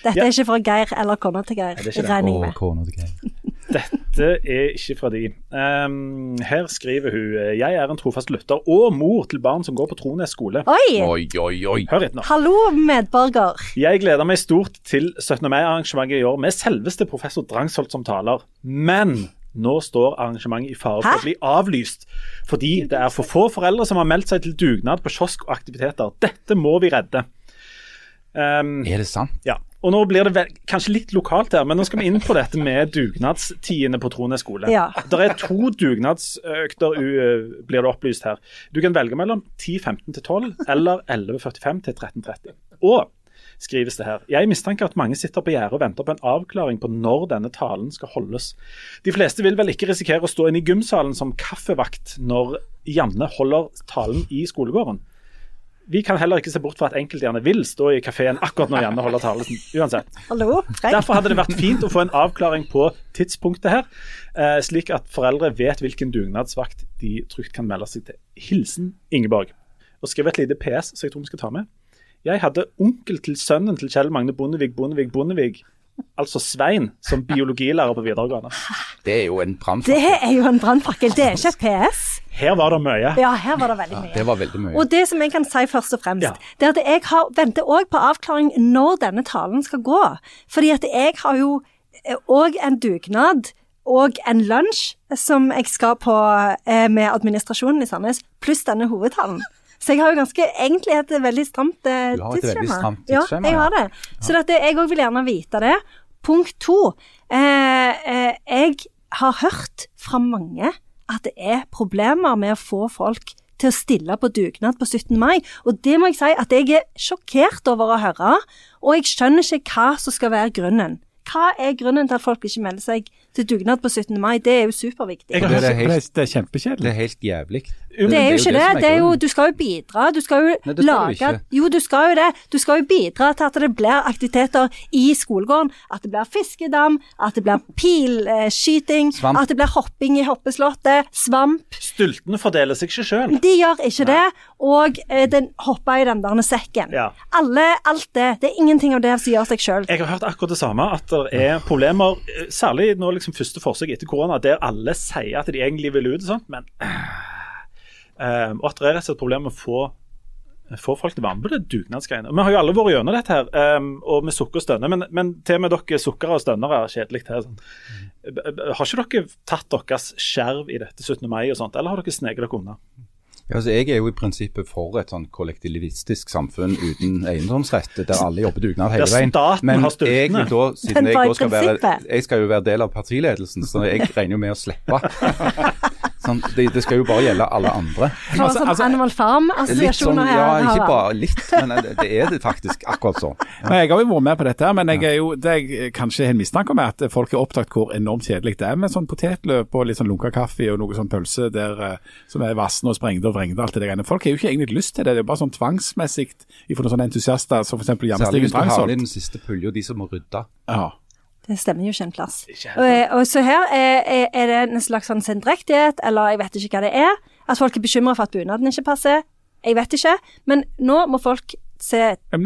Dette er ikke fra Geir eller kona til Geir, det er ikke det. regner jeg med. Geir. Dette er ikke fra de. Um, her skriver hun Jeg er en trofast lytter og mor til barn som går på Trones skole. Oi! Oi, oi, oi. Hør etter nå. Hallo, medborger. Jeg gleder meg stort til 17. mai-arrangementet i år med selveste professor Drangsholt som taler. Men nå står arrangementet i fare for å bli avlyst fordi det er for få foreldre som har meldt seg til dugnad på kiosk og aktiviteter. Dette må vi redde. Um, Er det sant? ja. Og nå blir det kanskje litt lokalt her, men nå skal vi inn på dette med dugnadstidene på Trones skole. Ja. Det er to dugnadsøkter blir det opplyst her. Du kan velge mellom 10.15 til 12 eller 11.45 til 13.30. Og skrives det her. Jeg mistenker at mange sitter på gjerdet og venter på en avklaring på når denne talen skal holdes. De fleste vil vel ikke risikere å stå inne i gymsalen som kaffevakt når Janne holder talen i skolegården. Vi kan heller ikke se bort fra at enkelte gjerne vil stå i kafeen akkurat når Janne holder talen. Uansett. Hallo? Derfor hadde det vært fint å få en avklaring på tidspunktet her, eh, slik at foreldre vet hvilken dugnadsvakt de trygt kan melde seg til. Hilsen Ingeborg. Og skrev et lite PS som jeg tror vi skal ta med. Jeg hadde onkel til sønnen til Kjell Magne Bondevik Bondevik Bondevik, altså Svein, som biologilærer på videregående. Det er jo en Det er jo en brannfakkel, det er ikke et PS. Her var det mye. Ja, her var det veldig mye. Det var veldig mye. Og det som jeg kan si først og fremst, Ja. det er at jeg har, venter òg på avklaring når denne talen skal gå. Fordi at jeg har jo òg en dugnad og en lunsj som jeg skal på eh, med administrasjonen i Sandnes, pluss denne hovedtalen. Så jeg har jo ganske, egentlig et veldig stramt eh, Du har et veldig stramt tidsskjema, Ja, jeg har det. Så dette, jeg òg vil gjerne vite det. Punkt to. Eh, eh, jeg har hørt fra mange at det er problemer med å få folk til å stille på dugnad på 17. mai. Og det må jeg si at jeg er sjokkert over å høre, og jeg skjønner ikke hva som skal være grunnen. Hva er grunnen til at folk ikke melder seg til dugnad på 17. mai? Det er jo superviktig. Det, er helt, det er kjempekjedelig. det er helt jævlig. Det er jo ikke det. er det er jo, du skal jo bidra. Du skal jo Nei, det du lage. Jo, du skal jo det. Du skal jo bidra til at det blir aktiviteter i skolegården. At det blir fiskedam, at det blir pilskyting, Svamp. at det blir hopping i hoppeslottet, svamp. Stultene fordeler seg ikke sjøl. De gjør ikke det. Og eh, den hopper i den der sekken. Ja. Alle, alt det. Det er ingenting av det som gjør seg sjøl. Jeg har hørt akkurat det samme, at det er problemer, eh, særlig nå liksom første forsøk etter korona, der alle sier at de egentlig vil ut og sånt, men eh, Og at det er rett og slett problem med å få få folk til å være med på det dugnadsgreiene. Vi har jo alle vært gjennom dette, her, um, og med sukker og stønner, men, men til og med dere sukkere og stønnere er kjedelig her. Sånn. Har ikke dere tatt deres skjerv i dette 17. mai og sånt, eller har dere sneket dere unna? Ja, altså, jeg er jo i prinsippet for et sånn kollektivistisk samfunn uten eiendomsrett, der alle jobber dugnad hele veien. Men jeg, da, siden Men jeg, da skal være, jeg skal jo være del av partiledelsen, så jeg regner jo med å slippe. *laughs* Sånn, det, det skal jo bare gjelde alle andre. For Altså, sånn altså, Animal Litt sånn, Farm-assosiasjoner her. ja, ikke bare litt, men det, det er det faktisk akkurat sånn. *laughs* Nei, Jeg har jo vært med på dette, men jeg er jo, det jeg kanskje har en mistanke om, er at folk er opptatt hvor enormt kjedelig det er med sånn potetløp og litt sånn lunka kaffe og noe sånn pølse der, eh, som er vassende og sprengte og vrengte. alt det der. Folk har jo ikke egentlig lyst til det. Det er bare sånn tvangsmessig fra noen sånne entusiaster som f.eks. Særlig Janne hvis du har inn den siste pulja, de som må rydde. Ja. Det stemmer jo ikke en plass. Ikke Og, og så her er, er, det en slags sånn sendrektighet, eller jeg vet ikke hva det er. At folk er bekymra for at bunaden ikke passer. Jeg vet ikke. Men nå må folk se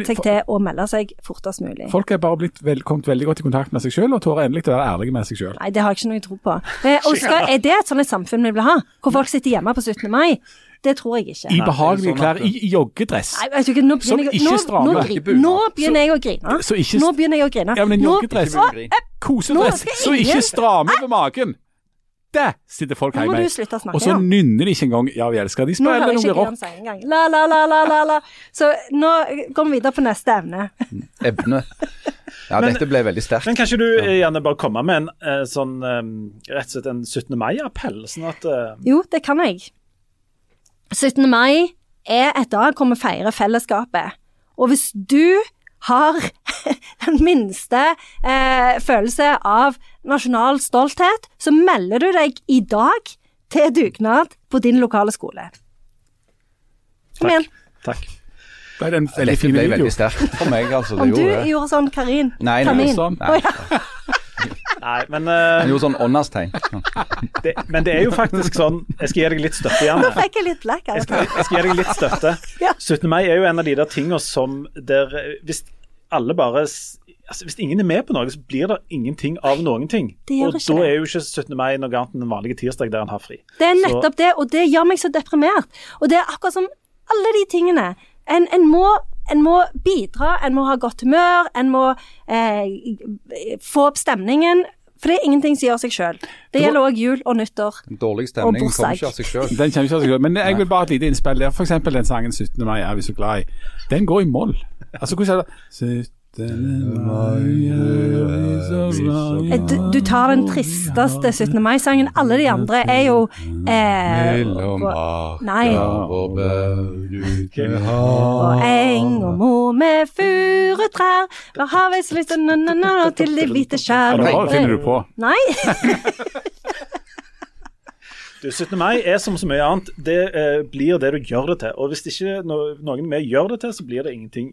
seg til å melde seg fortest mulig. Folk er bare blitt vel, kommet veldig godt i kontakt med seg sjøl og tårer endelig å være ærlige med seg sjøl. Nei, det har jeg ikke noe tro på. Eh, og skal, er det et sånt et samfunn vi vil ha? Hvor folk sitter hjemme på 17. mai? Det tror jeg ikke. I behagelige sånn klær, i, i joggedress. Nei, ikke, nå Som jeg, ikke strammer. nå, Ikke nå begynner jeg å grine. Så ikke- Nå begynner jeg å grine. Ja, men en joggedress. Eh, Kosedress som ikke strammer ved magen. Det sitter folk Nå hjemme Og så ja. nynner de ikke engang 'Ja, vi elsker'. De Nå spiller noe ikke rock. Gram si engang. La, la, la, la, la, la. Så nå går vi videre på neste evne. Evne. Ja, Men- dette ble veldig sterkt. Men kan ikke du eh, gjerne bare komme med en eh, sånn eh, rett og slett en 17. mai-appell? Sånn at eh, Jo, det kan jeg. 17. mai er et dag hvor vi feirer fellesskapet. Og hvis du har *laughs* den minste eh, følelse av nasjonal stolthet, så melder du deg i dag til dugnad på din lokale skole. Kom igjen. Takk. Det er en veldig Dette fin ble veldig sterkt for meg, altså. Det Om du gjorde gjorde sånn, Karin. Nei, nei, Kamin. sånn. Å, ja. Nei, men, uh, Han gjorde sånn åndas-tegn. det, men det er jo faktisk sånn Jeg skal gi deg litt støtte igjen. Nå fikk jeg litt black Jeg Altså. skal, jeg skal gi deg litt støtte. 17. mai er jo en av de der tingene som der eh, Hvis alle bare altså Hvis ingen er med på noe, så blir det ingenting av noen ting. Det gjør Og ikke da er jo ikke 17. mai noe annet enn en vanlig tirsdag der en har fri. Det er Så- nettopp det, og det gjør meg så deprimert. Og det er akkurat som alle de tingene. En, en, må, en må bidra, en må ha godt humør, en må eh, få opp stemningen. For det er ingenting som gjør seg sjøl. Det gjelder òg jul og nyttår. Dårlig stemning Og kommer ikke av seg sjøl. Den kommer ikke av seg selv. Men jeg vil bare ha et lite innspill der. Eksempel den sangen 17. mai er vi så glad i. Den går i moll. Altså, hvordan er det 17. mai vi så glad i Du, du tar den tristeste 17. mai-sangen. Alle de andre er jo eh, Mellom Nei. og eng og mo med furutrær, la havet na-na-na til de hvite skjær. Nå finner du på. Nei. *laughs* Du, 17. mai er som så mye annet. Det eh, blir det du gjør det til. Og hvis ikke no noen med gjør det til, så blir det ingenting,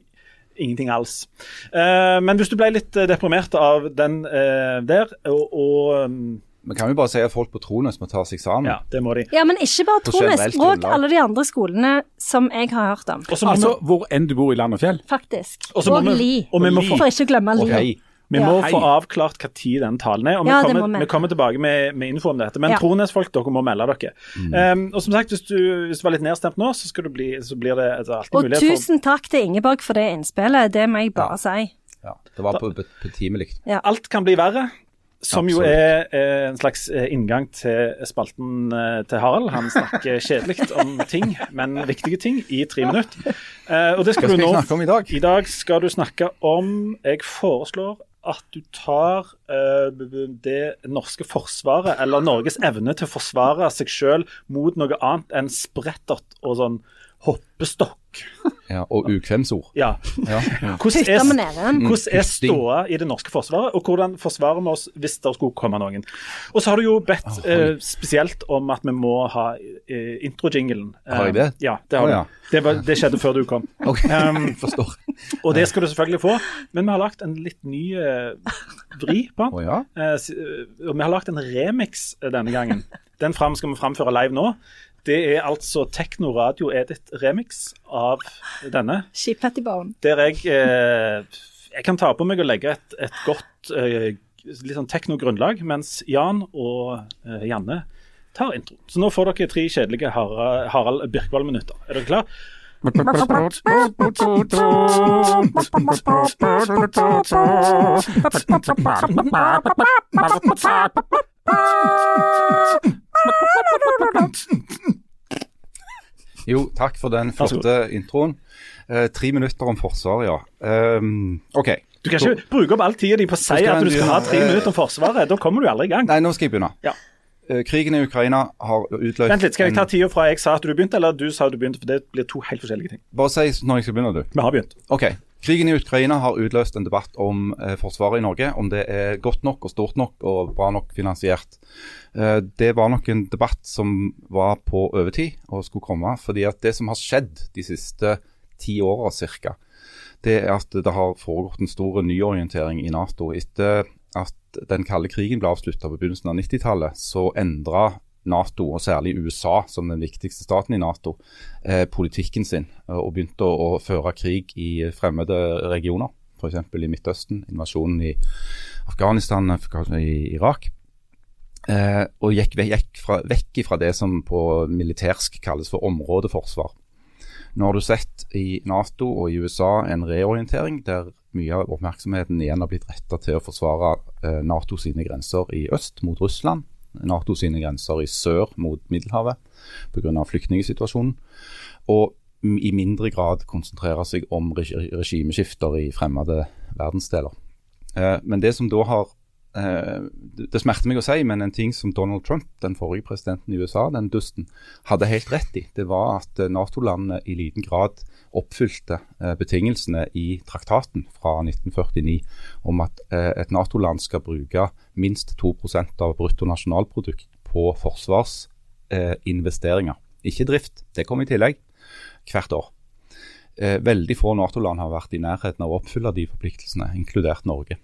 ingenting alls. Eh, men hvis du ble litt eh, deprimert av den eh, der, og, og um, Vi kan jo bare si at folk på Trones må ta seg sammen. Ja, det må de. Ja, men ikke bare Trones, og alle de andre skolene som jeg har hørt om. Og så må, Altså, hvor enn du bor i land og fjell. Faktisk. Og så må Og vi- Li. og vi må få- For ikke å glemme Li. hei. Vi Ja. må Hei. få avklart tid den talen er. og Vi, Ja, kommer, vi. vi kommer tilbake med, med info om dette. Men Ja. Trones-folk, dere må melde dere. Mm. Um, og som sagt, hvis du, hvis du var litt nedstemt nå, så, skal du bli, så blir det altså, alltid Og mulighet for tusen takk til Ingeborg for det innspillet, det må jeg bare si. Ja, det var betimelig. Alt kan bli verre. Som jo er eh, en slags eh, inngang til spalten eh, til Harald. Han snakker *laughs* kjedelig om ting, men viktige ting, i tre minutter. Eh, og det skal skal du nå i dag? I dag skal du snakke om Jeg foreslår at du tar uh, det norske forsvaret, eller Norges evne til å forsvare seg sjøl mot noe annet enn sprettert og sånn hoppestokk. Ja, og ukvemsord. Ja. Ja. Hvordan er, hvordan er ståa i det norske forsvaret, og hvordan forsvarer vi oss hvis det skulle komme noen? Og så har du jo bedt eh, spesielt om at vi må ha eh, introjinglen. Har jeg det? Eh, ja, det har oh, ja. Det, var, det skjedde før du kom. *laughs* Ok, Um, *laughs* forstår. Og det skal du selvfølgelig få, men vi har lagt en litt ny eh, vri på den. Oh, ja? Eh, eh, og vi har lagt en remix eh, denne gangen. Den fram skal vi framføre live nå. Det er altså Tekno Radio Edit remix av denne. Skipet i barn. Der jeg eh, Jeg kan ta på meg og legge et, et godt eh, litt sånn tekno-grunnlag, mens Jan og eh, Janne tar intro. Så nå får dere tre kjedelige Harald, Birkvold-minutter. Er dere klar? Jo, takk for den flotte introen. Eh, tre minutter om Forsvaret, ja. Um, OK. Du kan ikke bruke opp all tida di på å si at du skal ha tre minutter om Forsvaret. Da kommer du aldri i gang. Nei, nå skal jeg begynne. Ja. Eh, krigen i Ukraina har utløst Vent litt, Skal jeg ta tida fra jeg sa at du begynte, eller du sa du begynte? For det blir to helt forskjellige ting. Bare si når jeg skal begynne, du. Vi har begynt. Ok, Krigen i Ukraina har utløst en debatt om eh, Forsvaret i Norge. Om det er godt nok og stort nok og bra nok finansiert. Eh, det var nok en debatt som var på overtid og skulle komme. fordi at det som har skjedd de siste ti åra ca., det er at det har foregått en stor nyorientering i Nato. Etter at den kalde krigen ble avslutta på begynnelsen av 90-tallet, så endra Nato, og særlig USA som den viktigste staten i Nato, eh, politikken sin eh, og begynte å, å føre krig i fremmede regioner. F.eks. i Midtøsten, invasjonen i Afghanistan, i Irak. Eh, og gikk, gikk fra, vekk fra det som på militærsk kalles for områdeforsvar. Nå har du sett i Nato og i USA en reorientering der mye av oppmerksomheten igjen har blitt retta til å forsvare eh, Nato sine grenser i øst mot Russland, Nato sine grenser i sør mot Middelhavet pga. flyktningsituasjonen, og i mindre grad konsentrere seg om regimeskifter i fremmede verdensdeler. Eh, men det som da har det det smerter meg å si, men en ting som Donald Trump, den forrige presidenten i USA, den dusten, hadde helt rett i, det var at eh, Nato-landene i liten grad oppfylte eh, betingelsene i traktaten fra 1949 om at eh, et Nato-land skal bruke minst 2% av bruttonasjonalprodukt på forsvarsinvesteringer. Ikke drift, det kom i tillegg, hvert år. Eh, veldig få Nato-land har vært i nærheten av å oppfylle de forpliktelsene, inkludert Norge.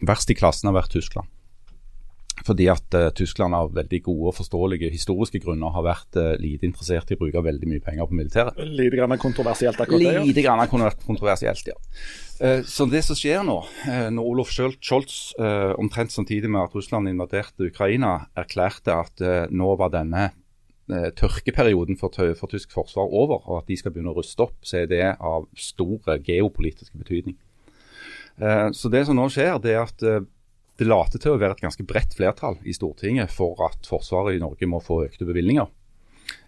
Verst i klassen har vært Tyskland. Fordi at uh, Tyskland av veldig gode og forståelige historiske grunner har vært uh, lite interessert i å bruke veldig mye penger på militæret. Lite grann kontroversielt akkurat det. ja. Lite grann kontroversielt, ja. Uh, Så det som skjer nå, når Olof Scholz omtrent samtidig med at Russland invaderte Ukraina, erklærte at nå var denne tørkeperioden for, for tysk forsvar over, og at de skal begynne å ruste opp, så er det av stor geopolitisk betydning. Eh, Så det som nå skjer, det er at eh, det later til å være et ganske bredt flertall i Stortinget for at Forsvaret i Norge må få økte bevilgninger.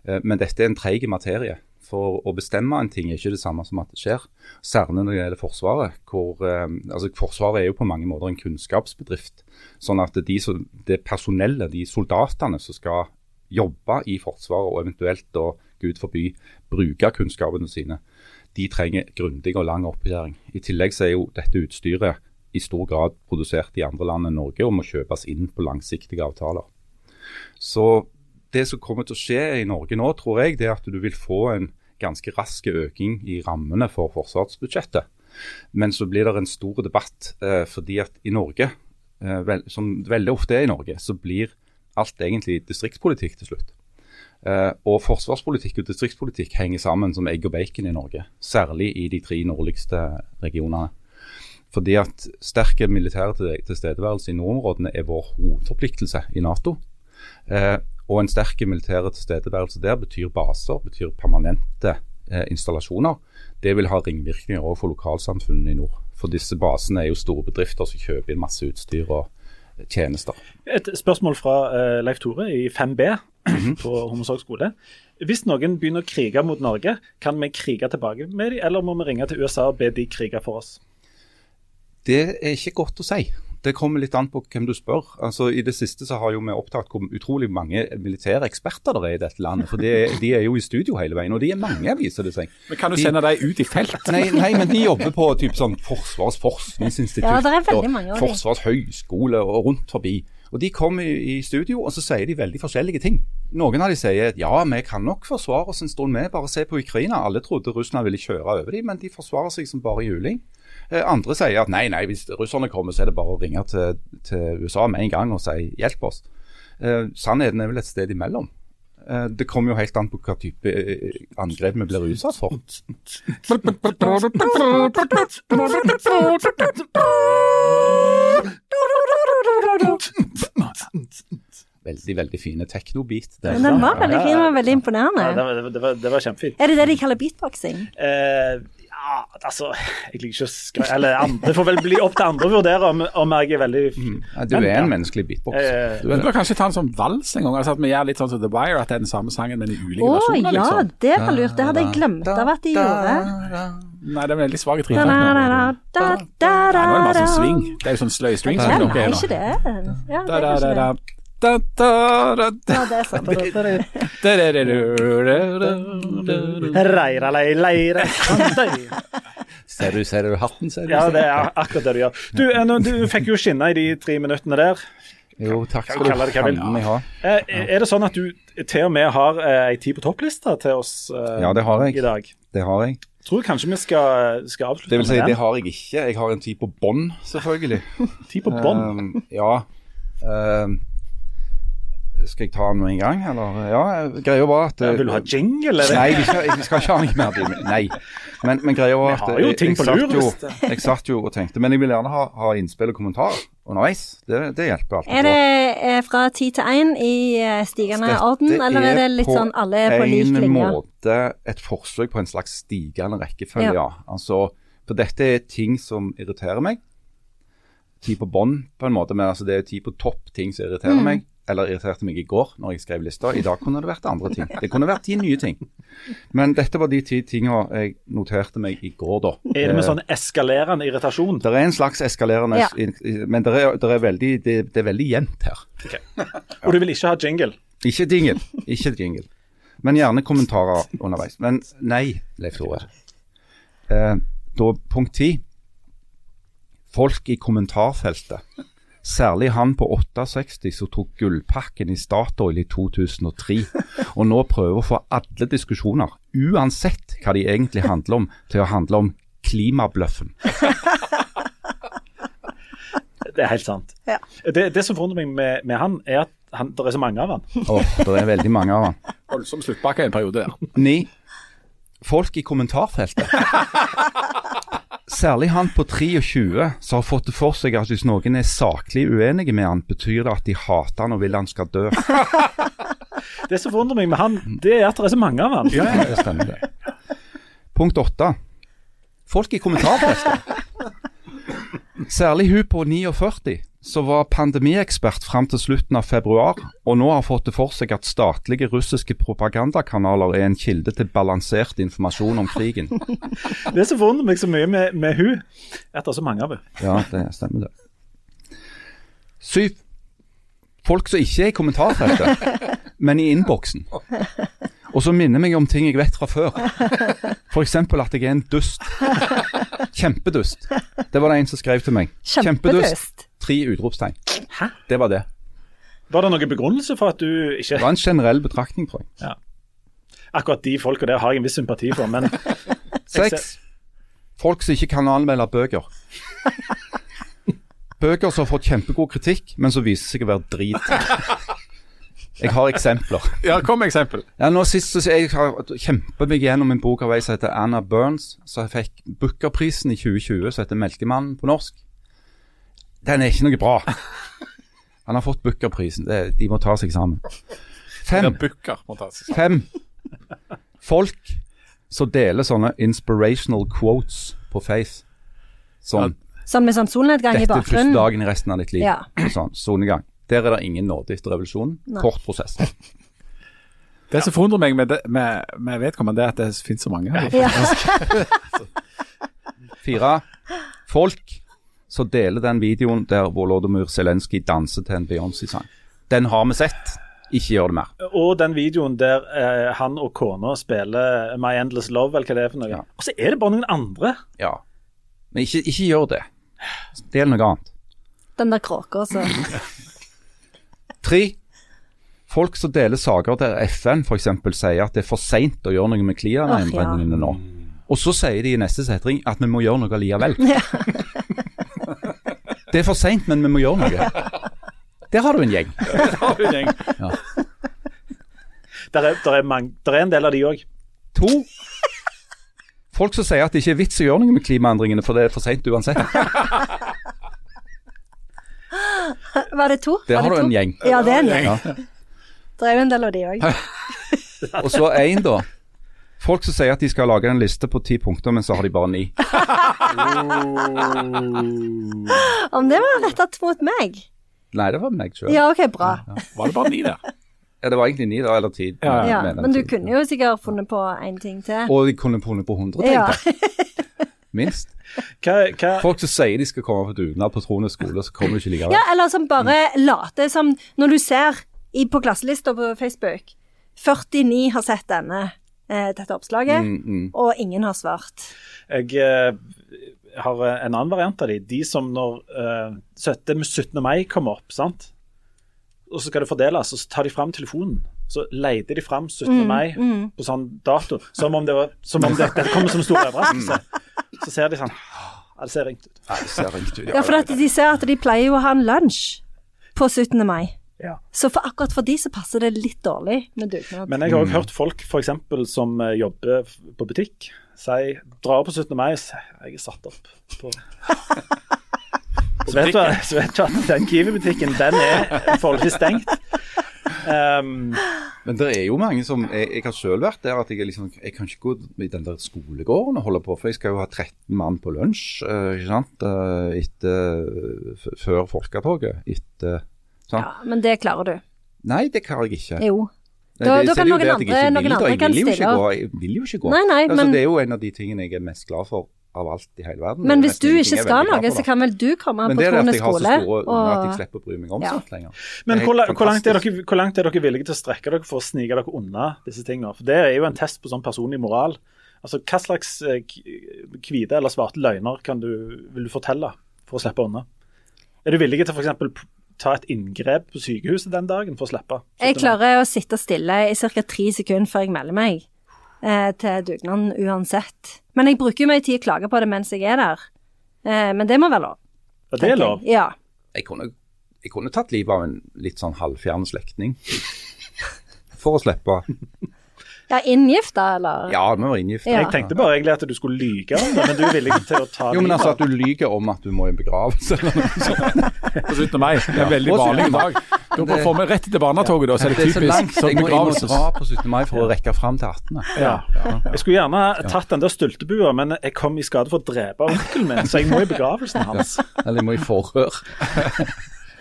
Eh, Men dette er en treig materie. For å bestemme en ting er ikke det samme som at det skjer. Særlig når det gjelder Forsvaret. Hvor, altså Forsvaret er jo på mange måter en kunnskapsbedrift. Sånn at de, det personellet, de soldatene som skal jobbe i Forsvaret, og eventuelt da, gud forby, bruke kunnskapene sine, de trenger grundig og lang opplæring. I tillegg så er jo dette utstyret i stor grad produsert i andre land enn Norge og må kjøpes inn på langsiktige avtaler. Så det som kommer til å skje i Norge nå, tror jeg, det er at du vil få en ganske rask øking i rammene for forsvarsbudsjettet. Men så blir det en stor debatt, eh, fordi at i Norge, eh, vel, som veldig ofte er i Norge, så blir alt egentlig distriktspolitikk til slutt. Eh, og forsvarspolitikk og distriktspolitikk henger sammen som egg og bacon i Norge. Særlig i de tre nordligste regionene. Fordi at sterke militære til- tilstedeværelse i nordområdene er vår hovedforpliktelse i Nato. Eh, og en sterk militær tilstedeværelse der betyr baser, betyr permanente eh, installasjoner. Det vil ha ringvirkninger også for lokalsamfunnene i nord. For disse basene er jo store bedrifter som kjøper inn masse utstyr og tjenester. Et spørsmål fra eh, Leif Tore i 5B Mhm. på Hommersåk skole. Hvis noen begynner å krige mot Norge, kan vi krige tilbake med dem, eller må vi ringe til USA og be de krige for oss? Det er ikke godt å si. Det kommer litt an på hvem du spør. Altså I det siste så har jo vi opptatt hvor utrolig mange militære eksperter det er i dette landet. For de, de er jo i studio hele veien, og de er mange, viser det seg. Men Kan du De- sende dem ut i felt? Nei, nei, men de jobber på typ sånn Forsvarets forskningsinstitutt Ja, det er veldig mange og de. Forsvarets høgskole og rundt forbi. Og De kommer i, i studio og så sier de veldig forskjellige ting. Noen av de sier at ja, vi kan nok forsvare oss en stund med, bare se på Ukraina. Alle trodde Russland ville kjøre over dem, men de forsvarer seg som bare juling. Eh, Andre sier at nei, nei, hvis russerne kommer, så er det bare å ringe til, til USA med en gang og si hjelp oss. Eh, Sannheten er vel et sted imellom. Eh, Det kommer jo helt an på hva type angrep vi blir utsatt for. Veldig, veldig fine teknobeat. der. Den var veldig fin og veldig imponerende. Ja, det, var, det, var, det var kjempefint. Er det det de kaller beatboxing? Eh, ja, altså Jeg liker ikke å skrive Eller andre, det får vel bli opp til andre å vurdere om, om jeg er veldig Ja, du er en menneskelig beatbox. Eh, Du Du bør det. kanskje ta en sånn vals en gang. Altså at vi gjør litt sånn som The Wire, at det er den samme sangen, men i ulike oh, versjoner. ja, liksom. det var lurt. Det hadde jeg glemt av at de gjorde. Nei, det er veldig svak da, nå er det bare sånn swing. Det er jo sånn sløy string. Ja, nei, er ikke det. Ja, det er kanskje det. Da. Da, da. Ja, det er sant. Reira, lei, leire. Ser du, ser du hatten? Ser du? Ja, det er akkurat det du gjør. Du, eh, du fikk jo skinne i de tre minuttene der. Jo, takk skal du det ha. Eh, Er det sånn at du til og med har eh, ei tid på topplista til oss eh, Ja, det har jeg. i dag? Det har jeg. Tror kanskje vi skal, skal avslutte Det vil si, med det den. har jeg ikke. Jeg har en tid på bånn, selvfølgelig. Tid på bånn. Um, ja. Um, skal jeg ta den med en gang, eller? Ja, greia var at Vil du ha jingle? Eller? Nei, vi skal, vi skal ikke ha noe mer til. Nei. Men, men greia var at har jo jeg- ting jeg på satt jo- det- Jeg satt jo og tenkte, men jeg vil gjerne ha, ha innspill og kommentar underveis. Det, det hjelper alltid. Er det er fra ti til én i eh, stigende Dette orden, eller er det litt på sånn alle er på lik en måte et forsøk på en slags stigende rekkefølge, Ja. ja. Altså, for dette er ting som irriterer meg. Ti på bånn, på en måte, men altså det er ti på topp ting som irriterer Mm. meg. Eller irriterte meg i går når jeg skrev lista. I dag kunne det vært andre ting. Det kunne vært ti nye ting. Men dette var de ti tinga jeg noterte meg i går, da. Er det med Eh, sånn eskalerende irritasjon? det er en slags eskalerende Ja. Men det er, det er, veldig, det, det er veldig jevnt her. Og du vil ikke ha jingle? Ikke jingle. Ikke jingle. Men gjerne kommentarer underveis. Men nei, Leif Tore. Eh, da punkt ti. Folk i kommentarfeltet. Særlig han på 68 som tok gullpakken i Statoil i 2003, og nå prøver å få alle diskusjoner, uansett hva de egentlig handler om, til å handle om klimabløffen. Det er helt sant. Ja. Det, det som forundrer meg med, med han, er at han, det er så mange av han. Åh, det er veldig mange av han. Voldsom sluttpakke en periode der. Ni. Folk i kommentarfeltet. Særlig han på 23 som har fått det for seg at hvis noen er saklig uenige med han, betyr det at de hater han og vil han skal dø. *laughs* Det som forundrer meg med han, det er at det er så mange av han. Ja, det stemmer det. Punkt åtte. Folk i kommentarfeltet. Særlig hun på 49, som var pandemiekspert fram til slutten av februar, og nå har fått det for seg at statlige russiske propagandakanaler er en kilde til balansert informasjon om krigen. *laughs* Det som forundrer meg så mye med, med hun, er at det er så mange av henne. Ja, det stemmer det. Syv. Folk som ikke er i kommentarfeltet, *laughs* men i innboksen. Og som minner meg om ting jeg vet fra før. F.eks. at jeg er en dust. *laughs* Kjempedust. Det var det en som skrev til meg. Kjempedust. Tre utropstegn. Hæ? Det var det. Var det noen begrunnelse for at du ikke Det var en generell betraktning, tror jeg. Akkurat de folka der har jeg en viss sympati for, men *laughs* Seks. Folk som ikke kan anmelde bøker. *laughs* Bøker som har fått kjempegod kritikk, men som viser seg å være drit. *laughs* Jeg har eksempler. *laughs* Ja, kom med eksempel. Ja, nå sist så jeg har kjempet meg gjennom en bok av ei som heter Anna Burns, som fikk Booker-prisen i 2020, som heter 'Melkemannen' på norsk. Den er ikke noe bra. *laughs* Han har fått Booker-prisen. De må ta seg sammen. Fem. ta seg sammen. Fem. Folk som deler sånne inspirational quotes på Face. Sånn Sånn med sånn solnedgang i bakgrunnen? Dette er første dagen i resten av ditt liv. Ja. Sånn, Sonegang. Der er det ingen nåde etter revolusjonen. Kort prosess. *laughs* Det som forundrer meg med, det, med, med vedkommende, er at det finnes så mange. her. Ja. *laughs* Fire. Folk som deler den videoen der Volodymyr Zelenskyj danser til en Beyoncé-sang. Den har vi sett. Ikke gjør det mer. Og den videoen der eh, han og kona spiller My Endless Love, eller hva det er for noe. Ja. Og så er det bare noen andre. Ja. Men ikke, ikke gjør det. Del noe annet. Den der kråka, så. *laughs* Tre. Folk som deler saker der FN f.eks. sier at det er for seint å gjøre noe med klimaendringene nå. Og så sier de i neste setning at vi må gjøre noe likevel. det er for seint, men vi må gjøre noe. Der har du en gjeng. *laughs* Ja. Der er, der er, mange, der er en del av de òg. To. Folk som sier at det ikke er vits å gjøre noe med klimaendringene, for det er for seint uansett. *laughs* *laughs* Var det to? Der har du en gjeng. Ja, det er en gjeng. Ja. *laughs* Det er en del av de òg. *laughs* Og så én, da. Folk som sier at de skal lage en liste på ti punkter, men så har de bare ni. Om det var rettet mot meg? Nei, det var meg sjøl. Ja, OK, bra. Var det bare ni der? Ja, det var egentlig ni, da, eller ti. Ja, Ja, mener men du kunne jo sikkert funnet på en ting til. Og de kunne funnet på 100, Ja. Minst. Hva, hva, Folk som sier de skal komme på dugnad på Trone skole, så kommer de ikke likevel. ja, eller som bare later som Når du ser i, på klasselista på Facebook 49 har sett denne, eh, dette oppslaget, Mm, mm. og ingen har svart. jeg eh, har en annen variant av de. De som når eh, 17. 17. mai kommer opp, sant? og så skal det fordeles, og så tar de fram telefonen. Så leter de fram 17. mai på sånn dato, som om det, var, som om dette det kommer som en stor overraskelse. Så ser de sånn Ja, det ser ringt ut. Ja, det ser ringt ut. Ja, for at de ser at de pleier jo å ha en lunsj på 17. mai. Ja. Så for akkurat for de så passer det litt dårlig med dugnad. Men jeg har også hørt folk for eksempel, som eh, jobber på butikk, si dra opp på 17. mai og sier jeg er satt opp på *laughs* Så vet, du, så vet du at den Kiwi-butikken den er forholdsvis stengt. Um, Men det er jo mange som Jeg, jeg har selv vært der at jeg, er liksom, jeg kan ikke gå i den der skolegården og holde på, for jeg skal jo ha 13 mann på lunsj eh, ikke sant? Eh, etter, f før folketoget. Etter? Ja, men det klarer du. Nei, det klarer jeg ikke. Jo. Nei, Da- det- da kan er noen andre- noen andre kan stille gå. opp. Jeg vil jo ikke gå. Nei, nei, altså, men- det er jo en av de tingene jeg er mest glad for av alt i hele verden. Men er hvis du ikke er skal noe, så kan vel du komme Men på det er det Trone at jeg har så skole store unger at jeg og slipper å bry meg om Ja. sånt lenger. men er hvor, la- hvor, langt er dere, hvor langt er dere villige til å strekke dere for å snike dere unna disse tingene? For Det er jo en test på sånn personlig moral. Altså, Hva slags eh, hvite eller svarte løgner kan du, vil du fortelle for å slippe unna? Er du villig til f.eks. ta et inngrep på sykehuset den dagen for å slippe? Jeg klarer å sitte stille i ca. tre sekunder før jeg melder meg eh, til dugnaden uansett. Men jeg bruker jo mye tid å klage på det mens jeg er der. Eh, men det må være lov. Ja, det er lov. Ja. Jeg kunne, jeg kunne tatt livet av en litt sånn halvfjern slektning. *laughs* For å slippe. Ja, inngifta, eller? Ja, vi var inngift. Ja. Jeg tenkte bare egentlig at du skulle lyge om det, men du er villig til å ta Jo, men altså at du lyger om at du må i en begravelse eller noe sånt. På 17. mai. Det er veldig På 17. vanlig i dag. Du må få med rett til barnetoget, da, så er det Det er så typisk langt. sånn Jeg må, jeg må dra på 17. mai for å rekke fram til 18. Ja. Jeg skulle gjerne tatt den der stultebua, men jeg kom i skade for å drepe onkelen min, så jeg må i begravelsen hans. Eller jeg må i forhør.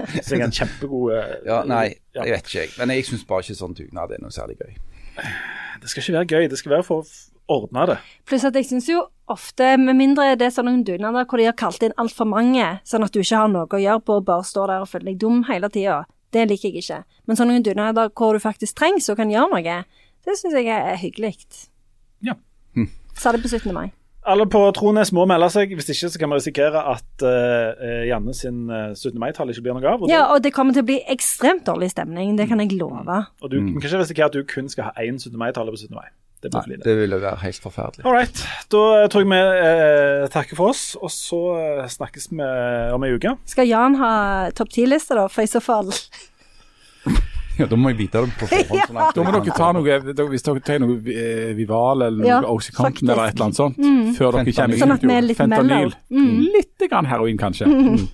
Så jeg er en kjempegod eh, Ja, nei, jeg vet ikke, jeg. Men jeg syns bare ikke sånn dugnad er noe særlig gøy. Det skal ikke være gøy, det skal være for å ordne det. Pluss at jeg syns jo ofte, med mindre det er sånne dugnader hvor de har kalt inn altfor mange, sånn at du ikke har noe å gjøre på og bare står der og føler deg dum hele tida, det liker jeg ikke. Men sånne dugnader hvor du faktisk trengs og kan gjøre noe, det syns jeg er hyggelig. Ja. Sa det på 17. mai. Alle på Trones må melde seg, hvis ikke så kan vi risikere at uh, Janne sin eh, 17. mai-tall ikke blir noe av. Og, Ja, og det kommer til å bli ekstremt dårlig stemning, det kan jeg love. og du kan ikke risikere at du kun skal ha én 17. mai-tale på 17. mai. Det blir Nei, det ville være helt forferdelig. All right. Da tror jeg vi eh, takker for oss, og så eh, snakkes vi om ei uke. Skal Jan ha topp ti-liste, da? For i så fall Ja, da må jeg vite det på forhånd. *laughs* sånn Da må dere ta noe, hvis dere tar noe eh, Vival eller Ja, noe Oxycontin eller et eller annet sånt, før dere kommer Sånn at vi er litt Fentanyl. Mm. Litt grann heroin, kanskje. Mm.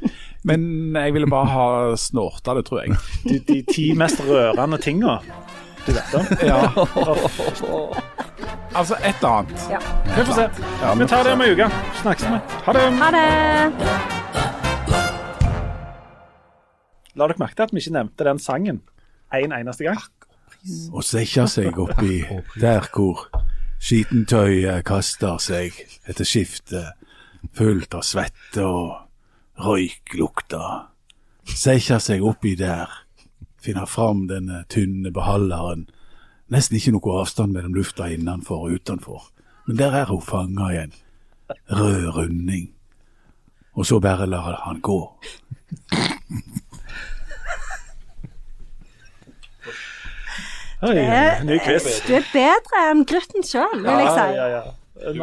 Men jeg ville bare ha snorta det, tror jeg. De, de ti mest rørende tinga du vet om. Ja. Altså et eller annet. Ja. Vi får se. Ja, Vi tar det om ei uke. Snakkes vi. Ha det. Ha det! La dere merke til at vi ikke nevnte den sangen en eneste gang. Og sekke seg oppi der hvor skitentøyet kaster seg etter skiftet, fullt av svette og røyklukta. Sekke seg oppi der, finner fram denne tynne beholderen. Nesten ikke noe avstand mellom lufta innenfor og utenfor. Men der er hun fanga i en rød runding. Og så bare lar han gå. Oi, ny quiz. Du er bedre enn Grytten sjøl, vil jeg si. Ja, ja, ja. Du,